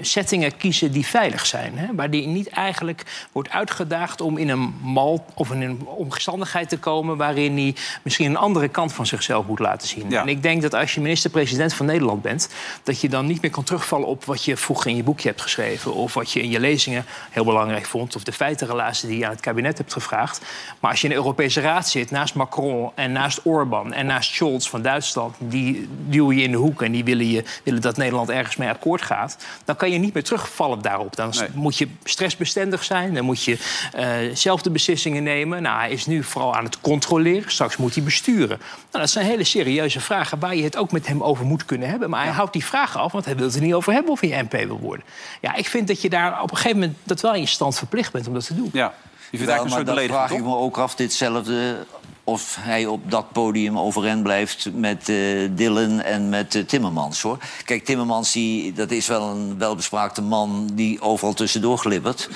settingen kiezen die veilig zijn. Hè? Waar die niet eigenlijk wordt uitgedaagd om in een mal of in een omstandigheid te komen... waarin hij misschien een andere kant van zichzelf moet laten zien. Ja. En ik denk dat als je minister-president van Nederland bent... dat je dan niet meer kan terugvallen op wat je vroeger in je boekje hebt geschreven... of wat je in je lezingen heel belangrijk vond... of de feitenrelatie die je aan het kabinet hebt gevraagd. Maar als je in de Europese Raad zit, naast Macron en naast Orbán... en naast Scholz van Duitsland, die duwen je in de hoek... en die willen, je, willen dat Nederland ergens mee akkoord gaat... dan kan je niet meer terugvallen daarop. Dan Nee. moet je stressbestendig zijn, dan moet je eh, zelf de beslissingen nemen. Nou, hij is nu vooral aan het controleren, straks moet hij besturen. Nou, dat zijn hele serieuze vragen waar je het ook met hem over moet kunnen hebben. Maar hij houdt die vragen af, want hij wil het er niet over hebben of hij MP wil worden. Ja, ik vind dat je daar op een gegeven moment dat wel in je stand verplicht bent om dat te doen. Ja. Je vindt Wel, eigenlijk maar een soort dan vraag ik me ook af ditzelfde... of hij op dat podium overeind blijft met eh Dylan en met eh, Timmermans. Hoor. Kijk, Timmermans dat is wel een welbespraakte man die overal tussendoor glibbert.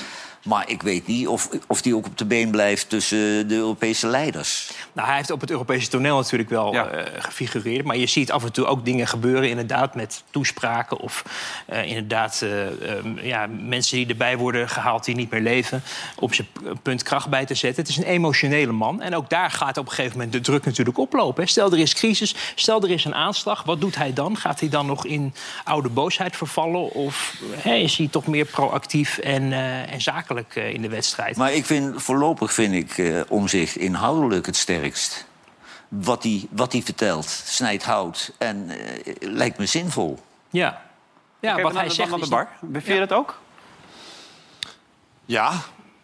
Maar ik weet niet of, of die ook op de been blijft tussen de Europese leiders. Nou, hij heeft op het Europese toneel natuurlijk wel Ja. eh, gefigureerd. Maar je ziet af en toe ook dingen gebeuren, inderdaad, met toespraken. Of eh, inderdaad eh, ehm, ja, mensen die erbij worden gehaald die niet meer leven. Op zijn punt kracht bij te zetten. Het is een emotionele man. En ook daar gaat op een gegeven moment de druk natuurlijk oplopen. hè. Stel er is crisis, stel er is een aanslag. Wat doet hij dan? Gaat hij dan nog in oude boosheid vervallen? Of hè, is hij toch meer proactief en, eh, en zakelijk eh, in de wedstrijd? Maar ik vind, voorlopig vind ik eh omzicht inhoudelijk het sterkst. Wat hij, wat hij vertelt, snijdt hout en eh, lijkt me zinvol. Ja. Ja, wat hij zegt aan de is bar. Vind je dat ook? Ja,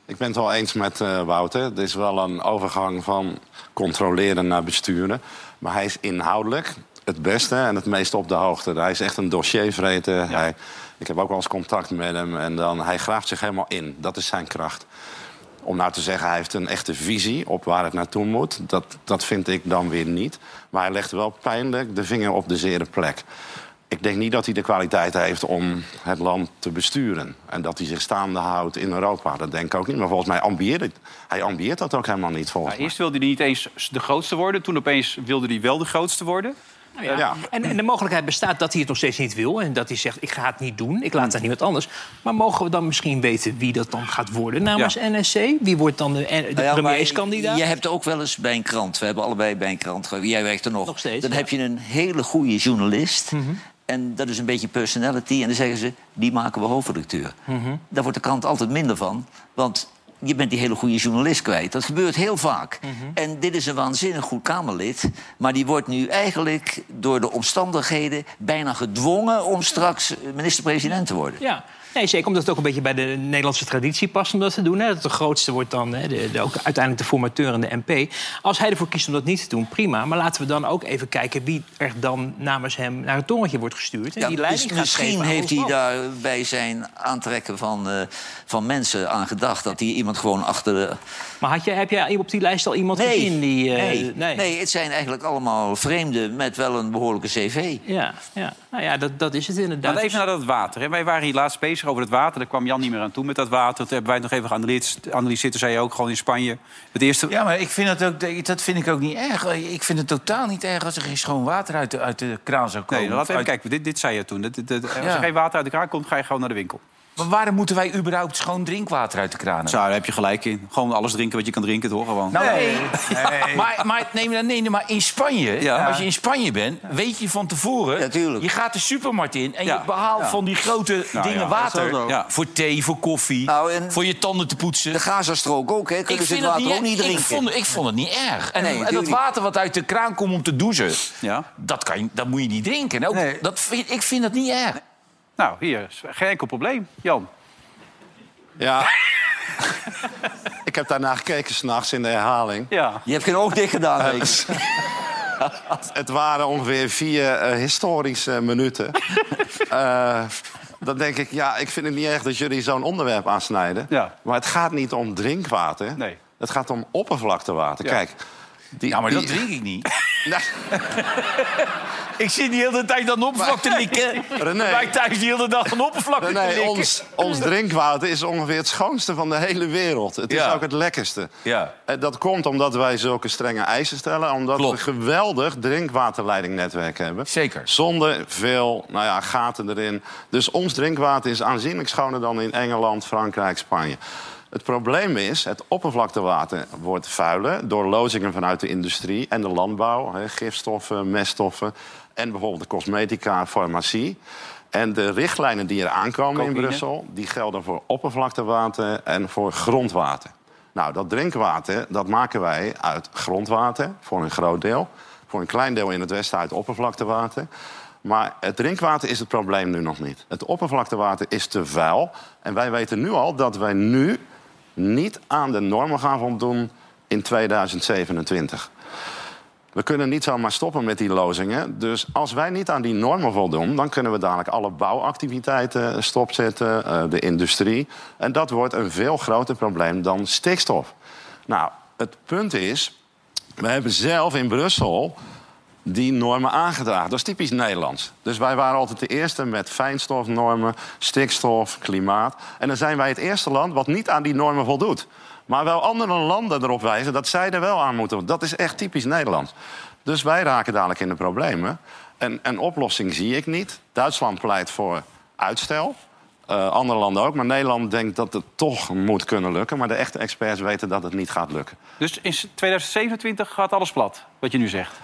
ik ben het wel eens met eh, Wouter. Het is wel een overgang van controleren naar besturen. Maar hij is inhoudelijk het beste en het meest op de hoogte. Hij is echt een dossiervreter. Hij, ik heb ook wel eens contact met hem. En dan, hij graaft zich helemaal in. Dat is zijn kracht. Om nou te zeggen, hij heeft een echte visie op waar het naartoe moet... dat, dat vind ik dan weer niet. Maar hij legt wel pijnlijk de vinger op de zere plek. Ik denk niet dat hij de kwaliteit heeft om het land te besturen. En dat hij zich staande houdt in Europa. Dat denk ik ook niet. Maar volgens mij ambieert het. Hij ambieert dat ook helemaal niet, volgens Ja, eerst wilde hij niet eens de grootste worden. Toen opeens wilde hij wel de grootste worden. Nou ja. Ja. En, en de mogelijkheid bestaat dat hij het nog steeds niet wil. En dat hij zegt, ik ga het niet doen. Ik laat het aan iemand anders. Maar mogen we dan misschien weten wie dat dan gaat worden namens NSC? Wie wordt dan de, de Nou ja, maar premierskandidaat? Je hebt ook wel eens bij een krant. We hebben allebei bij een krant. Jij werkt er nog. Nog steeds, Dan ja. heb je een hele goede journalist. En dat is een beetje personality. En dan zeggen ze, die maken we hoofdredacteur. Daar wordt de krant altijd minder van. Want je bent die hele goede journalist kwijt. Dat gebeurt heel vaak. En dit is een waanzinnig goed Kamerlid. Maar die wordt nu eigenlijk door de omstandigheden... bijna gedwongen om straks minister-president te worden. Ja. Nee, zeker omdat het ook een beetje bij de Nederlandse traditie past om dat te doen. Hè. Dat de grootste wordt dan hè, de, de, ook uiteindelijk de formateur en de MP. Als hij ervoor kiest om dat niet te doen, prima. Maar laten we dan ook even kijken wie er dan namens hem naar het torentje wordt gestuurd. En Ja, die dus leiding gaat misschien heeft hij daar bij zijn aantrekken van, eh, van mensen aan gedacht... dat hij iemand gewoon achter de... Maar had je, heb jij op die lijst al iemand Nee, gezien die... eh, nee, nee. het zijn eigenlijk allemaal vreemden met wel een behoorlijke cv. Ja, ja. Nou ja, dat, dat is het inderdaad. Dan even naar dat water. Hè. Wij waren hier laatst bezig over het water. Daar kwam Jan niet meer aan toe met dat water. Toen hebben wij het nog even geanalyseerd. geanalyseerd. Toen zei je ook gewoon in Spanje. Het eerste... Ja, maar ik vind dat, ook, dat vind ik ook niet erg. Ik vind het totaal niet erg als er geen schoon water uit de, uit de kraan zou komen. Nee, laten we even Uit- kijken. Dit, dit zei je toen. Dat- Als Ja. er geen water uit de kraan komt, ga je gewoon naar de winkel. Maar waarom moeten wij überhaupt schoon drinkwater uit de kraan hebben? Zo, daar heb je gelijk in. Gewoon alles drinken wat je kan drinken, toch? Gewoon. Nou, nee. Maar, maar, nee, maar, nee, maar in Spanje, Ja. als je in Spanje bent, weet je van tevoren... Ja, je gaat de supermarkt in en Ja. je behaalt van die grote Nou, dingen ja, water... voor thee, voor koffie, Nou, en- voor je tanden te poetsen. De Gazastrook ook, hè? Kunnen ze het het water ook niet ik drinken? vond, ik vond het niet erg. En, Nee, en dat water wat uit de kraan komt om te douchen... Ja. Dat, kan je, dat moet je niet drinken. En Ook, Nee. dat vind, ik vind dat niet erg. Nou, hier, is geen enkel probleem. Jan. Ja. ik heb daarna gekeken s'nachts in de herhaling. Ja. Je hebt geen oog dicht gedaan, Eh, zeker? <laughs> Het waren ongeveer vier eh, historische minuten. <laughs> Eh, dan denk ik, ja, ik vind het niet erg dat jullie zo'n onderwerp aansnijden. Ja. Maar het gaat niet om drinkwater. Nee. Het gaat om oppervlaktewater. Ja. Kijk. Die, Ja, maar dat die- drink ik niet. <laughs> Ik zit die hele tijd aan de oppervlak te likken. René. Wij thuis die hele dag aan de oppervlak te nee, likken. ons, ons drinkwater is ongeveer het schoonste van de hele wereld. Het is Ja. ook het lekkerste. Ja. En dat komt omdat wij zulke strenge eisen stellen. Omdat Klopt. we een geweldig drinkwaterleidingnetwerk hebben. Zeker. Zonder veel nou ja, gaten erin. Dus ons drinkwater is aanzienlijk schoner dan in Engeland, Frankrijk, Spanje. Het probleem is, het oppervlaktewater wordt vuiler... door lozingen vanuit de industrie en de landbouw. Gifstoffen, meststoffen en bijvoorbeeld de cosmetica, farmacie. En de richtlijnen die er aankomen in. Brussel... die gelden voor oppervlaktewater en voor grondwater. Nou, dat drinkwater dat maken wij uit grondwater, voor een groot deel. Voor een klein deel in het westen uit oppervlaktewater. Maar het drinkwater is het probleem nu nog niet. Het oppervlaktewater is te vuil. En wij weten nu al dat wij nu niet aan de normen gaan voldoen in 2027. We kunnen niet zomaar stoppen met die lozingen. Dus als wij niet aan die normen voldoen... dan kunnen we dadelijk alle bouwactiviteiten stopzetten, eh, de industrie. En dat wordt een veel groter probleem dan stikstof. Nou, het punt is... we hebben zelf in Brussel die normen aangedragen. Dat is typisch Nederlands. Dus wij waren altijd de eerste met fijnstofnormen, stikstof, klimaat. En dan zijn wij het eerste land wat niet aan die normen voldoet. Maar wel andere landen erop wijzen dat zij er wel aan moeten. Dat is echt typisch Nederlands. Dus wij raken dadelijk in de problemen. En een oplossing zie ik niet. Duitsland pleit voor uitstel. Eh, andere landen ook. Maar Nederland denkt dat het toch moet kunnen lukken. Maar de echte experts weten dat het niet gaat lukken. Dus in 2027 gaat alles plat, wat je nu zegt.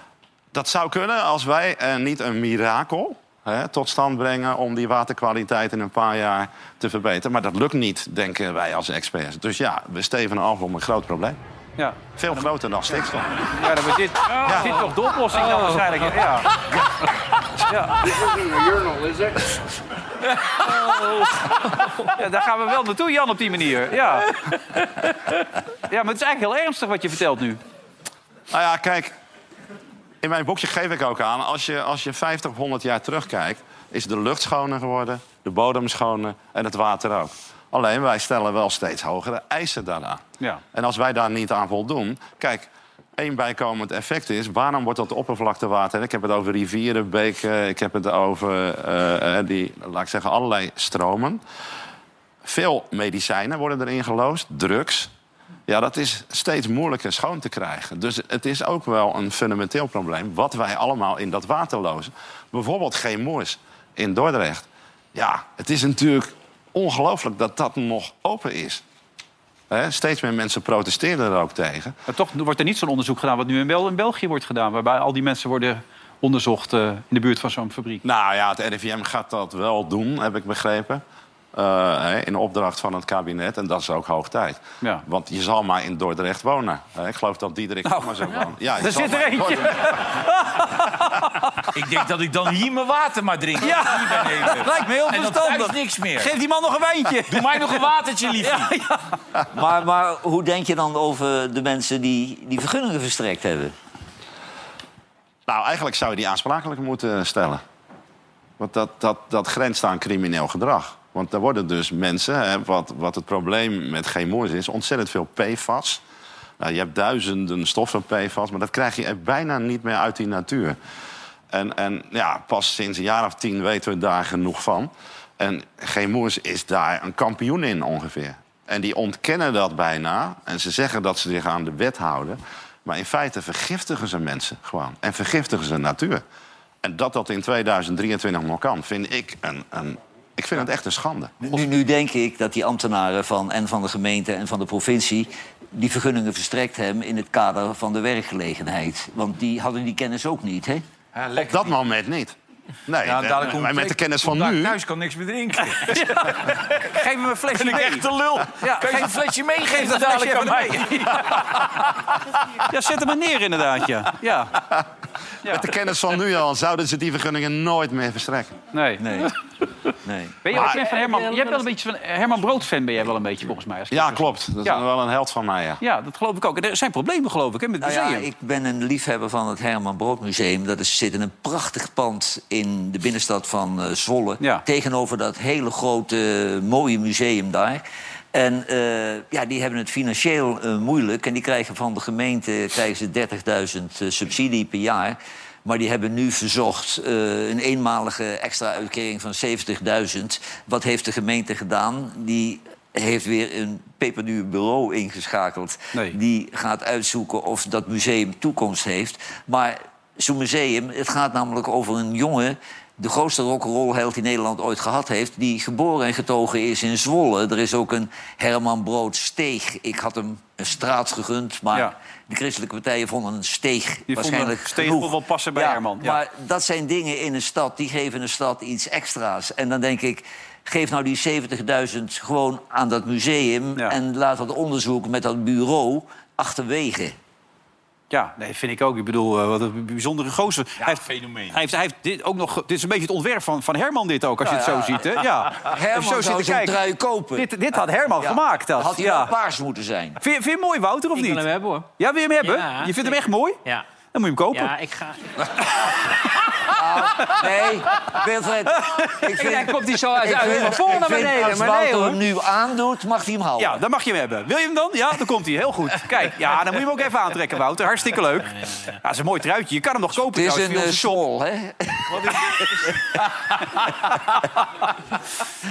Dat zou kunnen als wij niet een mirakel hè, tot stand brengen om die waterkwaliteit in een paar jaar te verbeteren. Maar dat lukt niet, denken wij als experts. Dus ja, we stevenen af om een groot probleem. Ja. Veel groter dan stikstof. Ja, dan wordt dit, dit toch de oplossing dan waarschijnlijk. Ja. Ja. Ja, daar gaan we wel naartoe, Jan, op die manier. Ja. ja, maar het is eigenlijk heel ernstig wat je vertelt nu. Nou ja, kijk, in mijn boekje geef ik ook aan... als je, als je 50 of 100 jaar terugkijkt... is de lucht schoner geworden, de bodem schoner en het water ook. Alleen, wij stellen wel steeds hogere eisen daaraan. Ja. En als wij daar niet aan voldoen... Kijk, één bijkomend effect is... waarom wordt dat oppervlaktewater... ik heb het over rivieren, beken... ik heb het over eh, eh, die, laat ik zeggen, allerlei stromen... Veel medicijnen worden erin geloosd, drugs. Ja, dat is steeds moeilijker schoon te krijgen. Dus het is ook wel een fundamenteel probleem... wat wij allemaal in dat water lozen. Bijvoorbeeld geen moers in Dordrecht. Ja, het is natuurlijk ongelooflijk dat dat nog open is. Hè, steeds meer mensen protesteren er ook tegen. Maar toch wordt er niet zo'n onderzoek gedaan wat nu in, Bel in België wordt gedaan. Waarbij al die mensen worden onderzocht eh, in de buurt van zo'n fabriek. Nou ja, het RIVM gaat dat wel doen, heb ik begrepen. Eh, hè, in opdracht van het kabinet. En dat is ook hoog tijd. Ja. Want je zal maar in Dordrecht wonen. Hè, ik geloof dat Diederik Nou, maar zo woont. Ja, je Er zal zit er eentje. <laughs> Ik denk dat ik dan hier mijn water maar drink. Ja, Hier ben ik. <laughs> lijkt me heel En verstandig. thuis niks meer. Geef die man nog een wijntje. Doe mij nog een watertje, liefje. <laughs> Maar, maar hoe denk je dan over de mensen die die vergunningen verstrekt hebben? Nou, eigenlijk zou je die aansprakelijk moeten stellen. Want dat, dat, dat grenst aan crimineel gedrag. Want er worden dus mensen, hè, wat, wat het probleem met chemoes is... ontzettend veel PFAS. Nou, je hebt duizenden stoffen PFAS, maar dat krijg je bijna niet meer uit die natuur. En, en ja, pas sinds een jaar of tien weten we daar genoeg van. En chemoes is daar een kampioen in ongeveer. En die ontkennen dat bijna. En ze zeggen dat ze zich aan de wet houden. Maar in feite vergiftigen ze mensen gewoon. En vergiftigen ze natuur. En dat dat in 2023 nog kan, vind ik een, een Ik vind het echt een schande. Nu, nu denk ik dat die ambtenaren van, en van de gemeente en van de provincie... die vergunningen verstrekt hebben in het kader van de werkgelegenheid. Want die hadden die kennis ook niet, hè? Ja, Op dat moment niet. Nee, Ja, de- dadelijk komt maar met de kennis van nu... Thuis kan niks meer drinken. <laughs> Geef hem een flesje Ben ik mee. echt te lul? Ja, kan je een flesje meegeven Geef dat dadelijk flesje aan mij? mee. <laughs> Ja, zet hem maar neer inderdaad, ja. ja. Met de kennis van nu al zouden ze die vergunningen nooit meer verstrekken. Nee. Nee. Nee. Ben je ook fan van Herman? Jij bent wel een beetje van Herman Brood fan ben jij wel een beetje volgens mij. Als ik Ja, klopt. Dat is Ja. wel een held van mij, ja. Ja, dat geloof ik ook. Er zijn problemen geloof ik hè, met het Nou museum. ja, ik ben een liefhebber van het Herman Brood Museum. Dat is, zit in een prachtig pand in de binnenstad van eh, Zwolle. Ja. Tegenover dat hele grote, eh, mooie museum daar. En eh, ja, die hebben het financieel moeilijk. En die krijgen van de gemeente krijgen ze 30.000 eh, subsidie per jaar. Maar die hebben nu verzocht eh, een eenmalige extra uitkering van 70.000. Wat heeft de gemeente gedaan? Die heeft weer een peperduur bureau ingeschakeld. Nee. Die gaat uitzoeken of dat museum toekomst heeft. Maar zo'n museum, het gaat namelijk over een jongen... de grootste rock'n'roll-held die Nederland ooit gehad heeft... die geboren en getogen is in Zwolle. Er is ook een Herman Brood steeg. Ik had hem een straat gegund, maar Ja. De christelijke partijen vonden een steeg Die waarschijnlijk vonden steeg genoeg. wel passen bij Herman, ja. Maar dat zijn dingen in een stad, die geven een stad iets extra's. En dan denk ik, geef nou die 70.000 gewoon aan dat museum... Ja. en laat dat onderzoek met dat bureau achterwege. Ja, nee, vind ik ook. Ik bedoel, eh, wat een bijzondere gozer. hij heeft, fenomeen. Hij heeft, hij heeft dit ook nog. Dit is een beetje het ontwerp van, van Herman, dit ook, als je het zo ziet. Hè? Ja. <laughs> Herman zo zou zo'n kijken. trui kopen. Dit, dit had Herman Ja. gemaakt. Dat. Had hij ja. wel paars moeten zijn. Vind, je- vind je hem mooi, Wouter, of Ik niet? wil hem hebben, hoor. Ja, wil je hem hebben? Ja, je vindt hem echt mooi? Ja. Dan moet je hem kopen. Ja, ik ga... <laughs> Nee, Wilfred, ik vind... Kijk, komt hij zo uit ik vind- uit voor ik naar vind beneden. Als Maar nee, hoor. hem nu aandoet, mag hij hem houden. Ja, dan mag je hem hebben. Wil je hem dan? Ja, dan komt hij. Heel goed. Kijk, ja, dan moet je hem ook even aantrekken, Wouter. Hartstikke leuk. Ja, dat is een mooi truitje. Je kan hem nog kopen Het is trouwens, een via onze uh, shop. small, hè?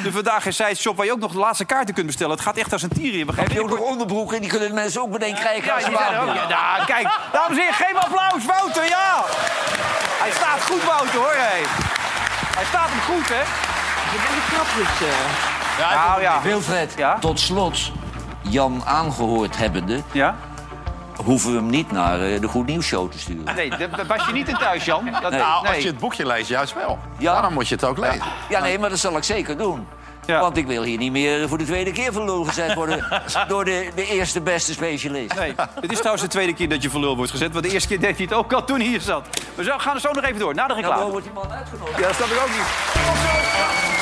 De Vandaag is Zij shop waar je ook nog de laatste kaarten kunt bestellen. Het gaat echt als een tier hier. Heb je ook nog onderbroeken? Die kunnen de mensen ook meteen krijgen Ja, als ze die zijn warm ook. zijn. Ja, nou, kijk, dames en heren, geef applaus, Wouter, ja! Hij staat goed, Wouter, hoor. Hey. Hij staat hem goed, hè? Nou ja. Wilfred, Ja? tot slot, Jan aangehoord hebbende... Ja? hoeven we hem niet naar eh, de Goed Nieuws Show te sturen. Nee, daar was je niet in thuis, Jan. Dat, Nee. Nou, nee. als je het boekje leest, juist wel. Ja. Daarom moet je het ook lezen. Ja, nee, maar dat zal ik zeker doen. Ja. Want ik wil hier niet meer voor de tweede keer van lul gezet worden... <laughs> door de, de eerste beste specialist. Nee, het is trouwens de tweede keer dat je lul wordt gezet. Want de eerste keer deed hij het ook al toen hij hier zat. We zo- gaan er zo nog even door, na de Nou, reclame. waarom wordt die man uitgenodigd? Ja, dat snap ik ook niet.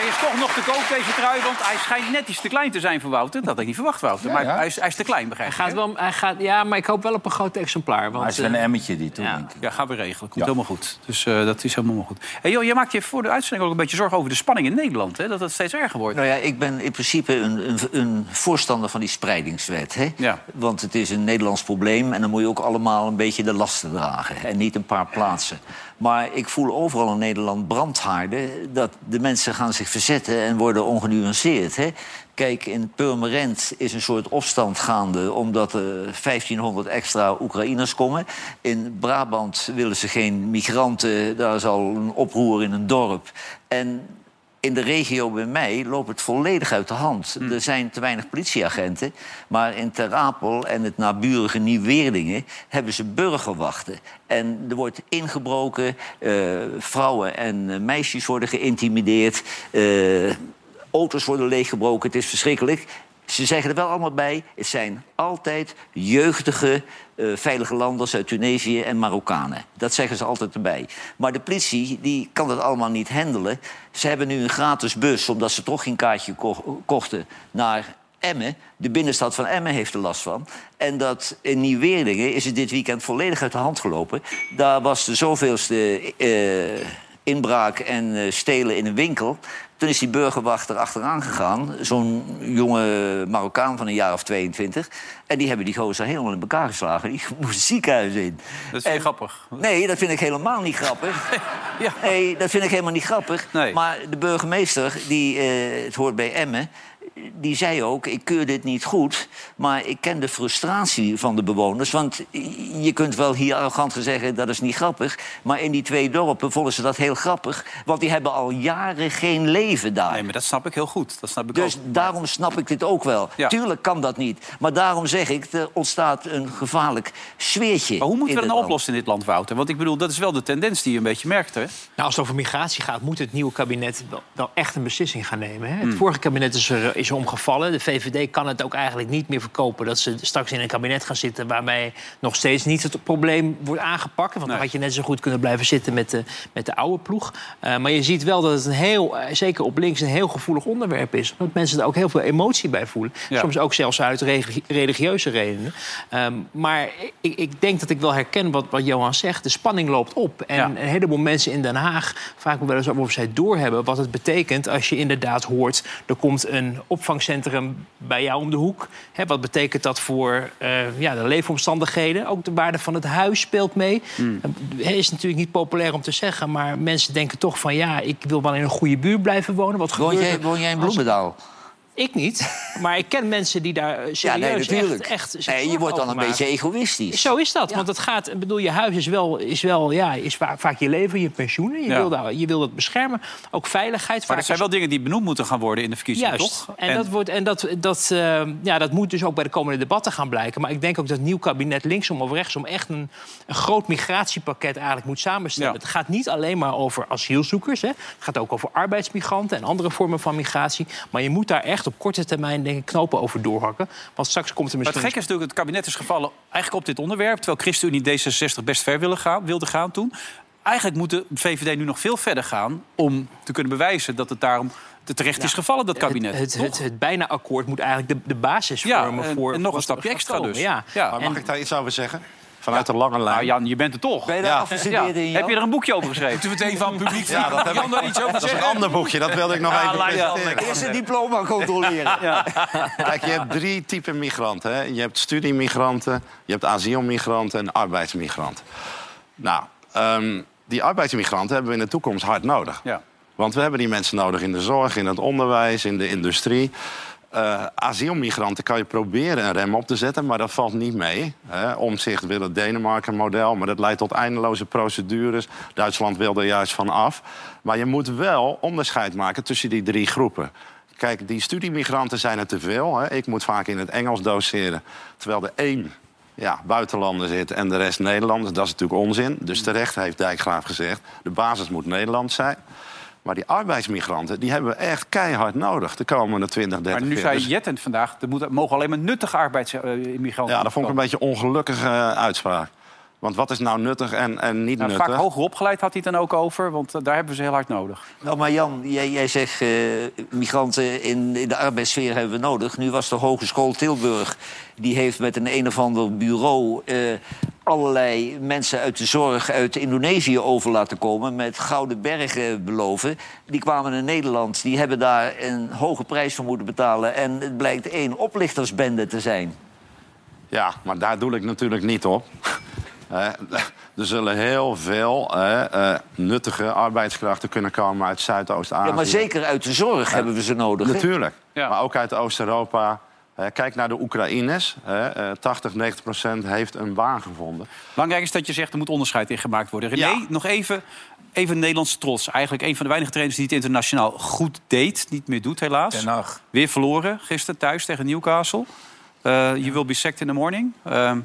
Hij is toch nog te koop, deze trui, want hij schijnt net iets te klein te zijn voor Wouter. Dat had ik niet verwacht, Wouter. maar ja? Hij, is, hij is te klein, begrijp Hij ik. gaat wel, hij gaat, ja, maar ik hoop wel op een groot exemplaar. Want, Maar het is wel eh, een emmetje die toe, ja. Ja, gaan we regelen. Komt helemaal goed. Dus eh, dat is helemaal goed. Hey, joh, jij maakt je voor de uitzending ook een beetje zorgen over de spanning in Nederland. Hè? Dat het steeds erger wordt. Nou ja, ik ben in principe een, een, een voorstander van die spreidingswet. Hè? Ja. Want het is een Nederlands probleem en dan moet je ook allemaal een beetje de lasten dragen. En niet een paar plaatsen. Maar ik voel overal in Nederland brandhaarden... dat de mensen gaan zich verzetten en worden ongenuanceerd. Hè? Kijk, in Purmerend is een soort opstand gaande... omdat er 1500 extra Oekraïners komen. In Brabant willen ze geen migranten. Daar is al een oproer in een dorp. En in de regio bij mij loopt het volledig uit de hand. Er zijn te weinig politieagenten. Maar in Ter Apel en het naburige Nieuw-Weerdingen... hebben ze burgerwachten. En er wordt ingebroken. eh, vrouwen en eh, meisjes worden geïntimideerd. eh, auto's worden leeggebroken. Het is verschrikkelijk. Ze zeggen er wel allemaal bij, het zijn altijd jeugdige, eh, veilige landers uit Tunesië en Marokkanen. Dat zeggen ze altijd erbij. Maar de politie die kan dat allemaal niet handelen. Ze hebben nu een gratis bus, omdat ze toch geen kaartje ko- kochten, naar Emmen. De binnenstad van Emmen heeft er last van. En dat in Nieuw-Weerdingen is het dit weekend volledig uit de hand gelopen. Daar was de zoveelste eh, inbraak en eh, stelen in een winkel. Toen is die burgerwacht er achteraan gegaan. Zo'n jonge Marokkaan van een jaar of 22. En die hebben die gozer helemaal in elkaar geslagen. Die <laughs> moest het ziekenhuis in. Dat is En- grappig. Nee, dat vind ik helemaal niet grappig. <laughs> Ja. Nee, dat vind ik helemaal niet grappig. Nee. Maar de burgemeester, die, eh, het hoort bij Emmen... die zei ook, ik keur dit niet goed... maar ik ken de frustratie van de bewoners. Want je kunt wel hier arrogant zeggen, dat is niet grappig... maar in die twee dorpen vonden ze dat heel grappig... want die hebben al jaren geen leven daar. Nee, maar dat snap ik heel goed. Dat snap ik Dus ook. daarom snap ik dit ook wel. Ja. Tuurlijk kan dat niet. Maar daarom zeg ik, er ontstaat een gevaarlijk sfeertje. Maar hoe moeten we dat nou oplossen in dit land, Wouter? Want ik bedoel, dat is wel de tendens die je een beetje merkt, hè? Nou, als het over migratie gaat, moet het nieuwe kabinet wel, wel echt een beslissing gaan nemen. Hè? Hmm. Het vorige kabinet is, er, is omgevallen. De VVD kan het ook eigenlijk niet meer verkopen dat ze straks in een kabinet gaan zitten waarmee nog steeds niet het probleem wordt aangepakt. Want dan had je net zo goed kunnen blijven zitten met de, met de oude ploeg. Eh, maar je ziet wel dat het een heel, eh, zeker op links, een heel gevoelig onderwerp is. Omdat mensen er ook heel veel emotie bij voelen. Ja. Soms ook zelfs uit religi- religieuze redenen. Ehm, maar ik, ik denk dat ik wel herken wat, wat Johan zegt. De spanning loopt op. En Ja. een heleboel mensen in Den Haag me wel eens of zij doorhebben wat het betekent als je inderdaad hoort. er komt een opvangcentrum bij jou om de hoek. Hè, wat betekent dat voor eh, ja, de leefomstandigheden? Ook de waarde van het huis speelt mee. Hmm. Het is natuurlijk niet populair om te zeggen, maar mensen denken toch van ja, ik wil wel in een goede buurt blijven wonen. Wat Woon gebeurt jij, woon jij in als- Bloemendaal? Ik niet, maar ik ken mensen die daar eh, Ja, serieus nee, natuurlijk. echt, echt zich nee, je wordt dan een maken. beetje egoïstisch. Zo is dat, want het gaat, ik bedoel, je huis is wel, is wel ja, is va- vaak je leven, je pensioen. Je, Ja. wil dat, je wil dat beschermen. Ook veiligheid. Maar dat zijn wel dingen die benoemd moeten gaan worden in de verkiezingen, Juist. toch? En, dat, wordt, en dat, dat, eh, ja, dat moet dus ook bij de komende debatten gaan blijken. Maar ik denk ook dat het nieuw kabinet linksom of rechtsom... echt een, een groot migratiepakket eigenlijk moet samenstellen. Ja. Het gaat niet alleen maar over asielzoekers. Hè. Het gaat ook over arbeidsmigranten en andere vormen van migratie. Maar je moet daar echt op korte termijn denk ik, knopen over doorhakken. Want straks komt er Maar het misschien... gekke is natuurlijk, het kabinet is gevallen eigenlijk op dit onderwerp... terwijl ChristenUnie D66 best ver willen gaan, wilde gaan toen. Eigenlijk moet de VVD nu nog veel verder gaan... om te kunnen bewijzen dat het daarom te terecht is gevallen, dat kabinet. Het, het, het, het bijna akkoord moet eigenlijk de, de basis Ja, vormen en- voor... en nog voor een stapje extra dus. Ja. Ja. Maar mag En- ik daar iets over zeggen? Vanuit de lange lijn. Nou Jan, je bent er toch. Ben je daar Ja. afgestudeerd in, Jan? Heb je er een boekje over geschreven? Moeten we het even aan het publiek Ja, dat heb Jan ik. daar iets over Dat is een ander boekje, dat wilde ik nog even presenteren. Eerst een diploma controleren. <laughs> Kijk, je hebt drie typen migranten. Hè? Je hebt studiemigranten, je hebt asielmigranten en arbeidsmigranten. Nou, ehm, die arbeidsmigranten hebben we in de toekomst hard nodig. Ja. Want we hebben die mensen nodig in de zorg, in het onderwijs, in de industrie. Eh, asielmigranten kan je proberen een rem op te zetten, maar dat valt niet mee. Hè. Omzicht wil het Denemarken-model, maar dat leidt tot eindeloze procedures. Duitsland wil er juist van af. Maar je moet wel onderscheid maken tussen die drie groepen. Kijk, die studiemigranten zijn er te veel. Hè. Ik moet vaak in het Engels doseren, terwijl er één ja, buitenlander zit en de rest Nederlanders. Dat is natuurlijk onzin. Dus terecht heeft Dijkgraaf gezegd, de basis moet Nederland zijn. Maar die arbeidsmigranten, die hebben we echt keihard nodig de komende 20, 30 Maar nu jaar. zei Jettent vandaag, er mogen alleen maar nuttige arbeidsimmigranten... ja, dat vond ik een beetje een ongelukkige eh, uitspraak. Want wat is nou nuttig en, en niet Nou, nuttig? vaak hoger opgeleid had hij het dan ook over, want eh, daar hebben we ze heel hard nodig. Nou, maar Jan, jij, jij zegt eh, migranten in, in de arbeidssfeer hebben we nodig. Nu was de Hogeschool Tilburg, die heeft met een een of ander bureau... eh, allerlei mensen uit de zorg uit Indonesië over laten komen... met gouden bergen beloven. Die kwamen in Nederland, die hebben daar een hoge prijs voor moeten betalen... en het blijkt één oplichtersbende te zijn. Ja, maar daar doe ik natuurlijk niet op. Hè, er zullen heel veel hè, eh, nuttige arbeidskrachten kunnen komen uit Zuidoost-Azië. Ja, maar zeker uit de zorg hebben we ze nodig. Natuurlijk. Ja. Maar ook uit Oost-Europa. Hè, Kijk naar de Oekraïners. hè, eh, 80, 90 procent heeft een baan gevonden. Belangrijk is dat je zegt, er moet onderscheid in gemaakt worden. René, Ja. nog even, even Nederlandse trots. Eigenlijk een van de weinige trainers die het internationaal goed deed. Niet meer doet, helaas. Weer verloren gisteren thuis tegen Newcastle. Eh you will be sacked in the morning. Ehm,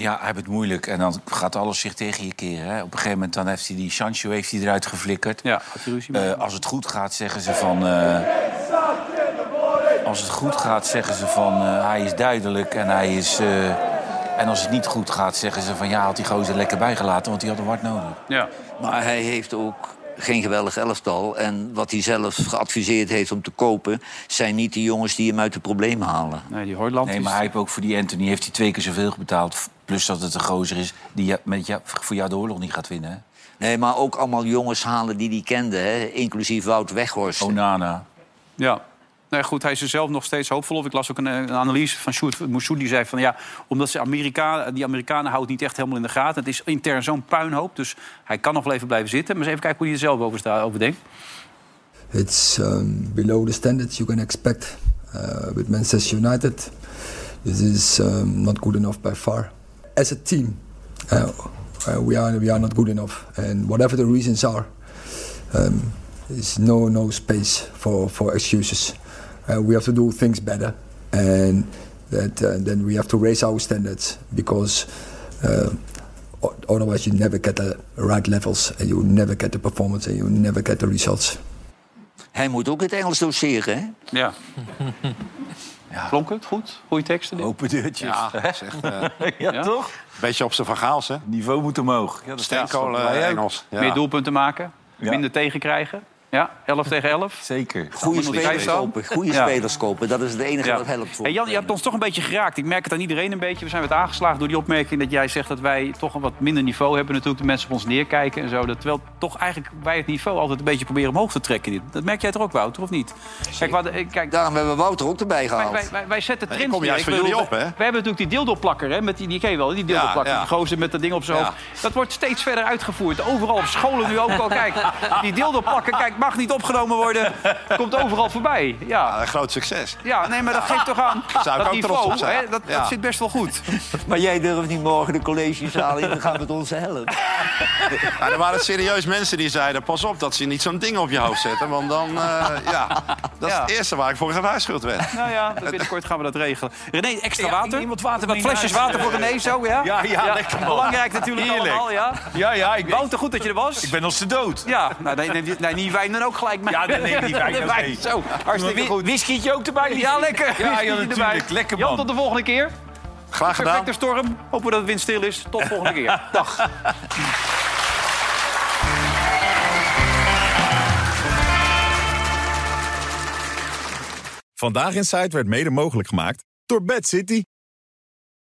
Ja, hij heeft het moeilijk en dan gaat alles zich tegen je keren. Hè. Op een gegeven moment dan heeft hij die Sancho heeft hij eruit geflikkerd. ja, had je ruzie mee? Eh, als het goed gaat, zeggen ze van. eh, als het goed gaat, zeggen ze van eh, hij is duidelijk en hij is. eh, en als het niet goed gaat, zeggen ze van ja, had die gozer lekker bijgelaten, want die had een wat nodig. ja. Maar hij heeft ook geen geweldig elftal. En wat hij zelf geadviseerd heeft om te kopen... zijn niet de jongens die hem uit de problemen halen. Nee, die Hoyland Nee, maar hij heeft ook voor die Anthony heeft hij twee keer zoveel betaald. Plus dat het een gozer is die met ja, voor jou de oorlog niet gaat winnen. Hè? Nee, maar ook allemaal jongens halen die hij kende. Hè? Inclusief Wout Weghorst. Onana. Ja. Nee, goed, hij is er zelf nog steeds hoopvol op. Ik las ook een, een analyse van Sjoerd Moussoud. Die zei van ja, omdat ze Amerika, die Amerikanen houden het niet echt helemaal in de gaten. Het is intern zo'n puinhoop, dus hij kan nog wel even blijven zitten. Maar eens even kijken hoe hij er zelf over, sta, over denkt. It's um, below the standards you can expect uh, with Manchester United. This is um, not good enough by far. As a team, uh, uh, we are we are not good enough, and whatever the reasons are, um, there's no no space for for excuses. Uh, we have to do things better, and that uh, then we have to raise our standards because. Uh, otherwise, you never get the right levels, and you never get the performance, and you never get the results. Hij moet ook het Engels doseren, hè? Ja. <laughs> Klonk het goed? Goeie teksten? dit? Open deurtjes. Ja, is echt eh, <laughs> een Ja, toch? beetje op zijn van Gaals, hè? Niveau moet omhoog. Ja, dat Steenkolen ook. Engels. Ja. Meer doelpunten maken, Ja. minder tegenkrijgen. Ja, 11 tegen 11. Zeker. Goede spelers kopen. Goede Ja. spelers kopen. Dat is het enige Ja. wat helpt. Voor Hey Jan, je hebt ons toch een beetje geraakt. Ik merk het aan iedereen een beetje. We zijn wat aangeslagen door die opmerking dat jij zegt dat wij toch een wat minder niveau hebben. Natuurlijk de mensen op ons neerkijken en zo. Dat terwijl toch eigenlijk wij het niveau altijd een beetje proberen omhoog te trekken. Dat merk jij toch ook, Wouter, of niet? Kijk, wat, eh, kijk Daarom hebben we Wouter ook erbij wij, gehaald. wij, wij, wij zetten trends ik kom juist voor jullie op, hè? We hebben natuurlijk die dildoplakker, hè? Met die, die ken je wel, die dildoplakker. Ja, ja. Die gozer met dat ding op zijn Ja. hoofd. Dat wordt steeds verder uitgevoerd. Overal op scholen nu ook al. Kijk, die dildoplakker, kijk, mag niet opgenomen worden. <laughs> Komt overal voorbij. Ja. Ja, een groot succes. Ja, nee, maar dat geeft toch aan Zou ik dat ook niveau, trots op zijn. hè, dat, Ja. dat zit best wel goed. <laughs> Maar jij durft niet morgen de collegezaal in te gaan met onze helm. Ja, <laughs> er waren serieus mensen die zeiden... pas op dat ze niet zo'n ding op je hoofd zetten. Want dan, eh, ja, dat is Ja. het eerste waar ik voor gewaarschuwd werd. Nou ja, binnenkort gaan we dat regelen. René, extra Ja, water? iemand water Wat flesjes water voor René, zo, ja? Ja, ja, lekker, man. Belangrijk natuurlijk Heerlijk. allemaal, ja? Ja, ja, ik, Wouter, goed dat je er was. ik ben als de dood. Ja, nou, nee, nee, nee, die wijn dan ook gelijk mee. Ja, dan neem die wijn <laughs> De ook mee. Zo, hartstikke goed. Whiskietje ook erbij? Ja, lekker. Ja, <laughs> ja, Whisky natuurlijk. erbij. Lekker, Jan, man. tot de volgende keer. Graag gedaan. Perfecte storm. Hopen dat het windstil is. Tot de volgende keer. <laughs> Dag. Vandaag in Zuid werd mede mogelijk gemaakt door Bad City.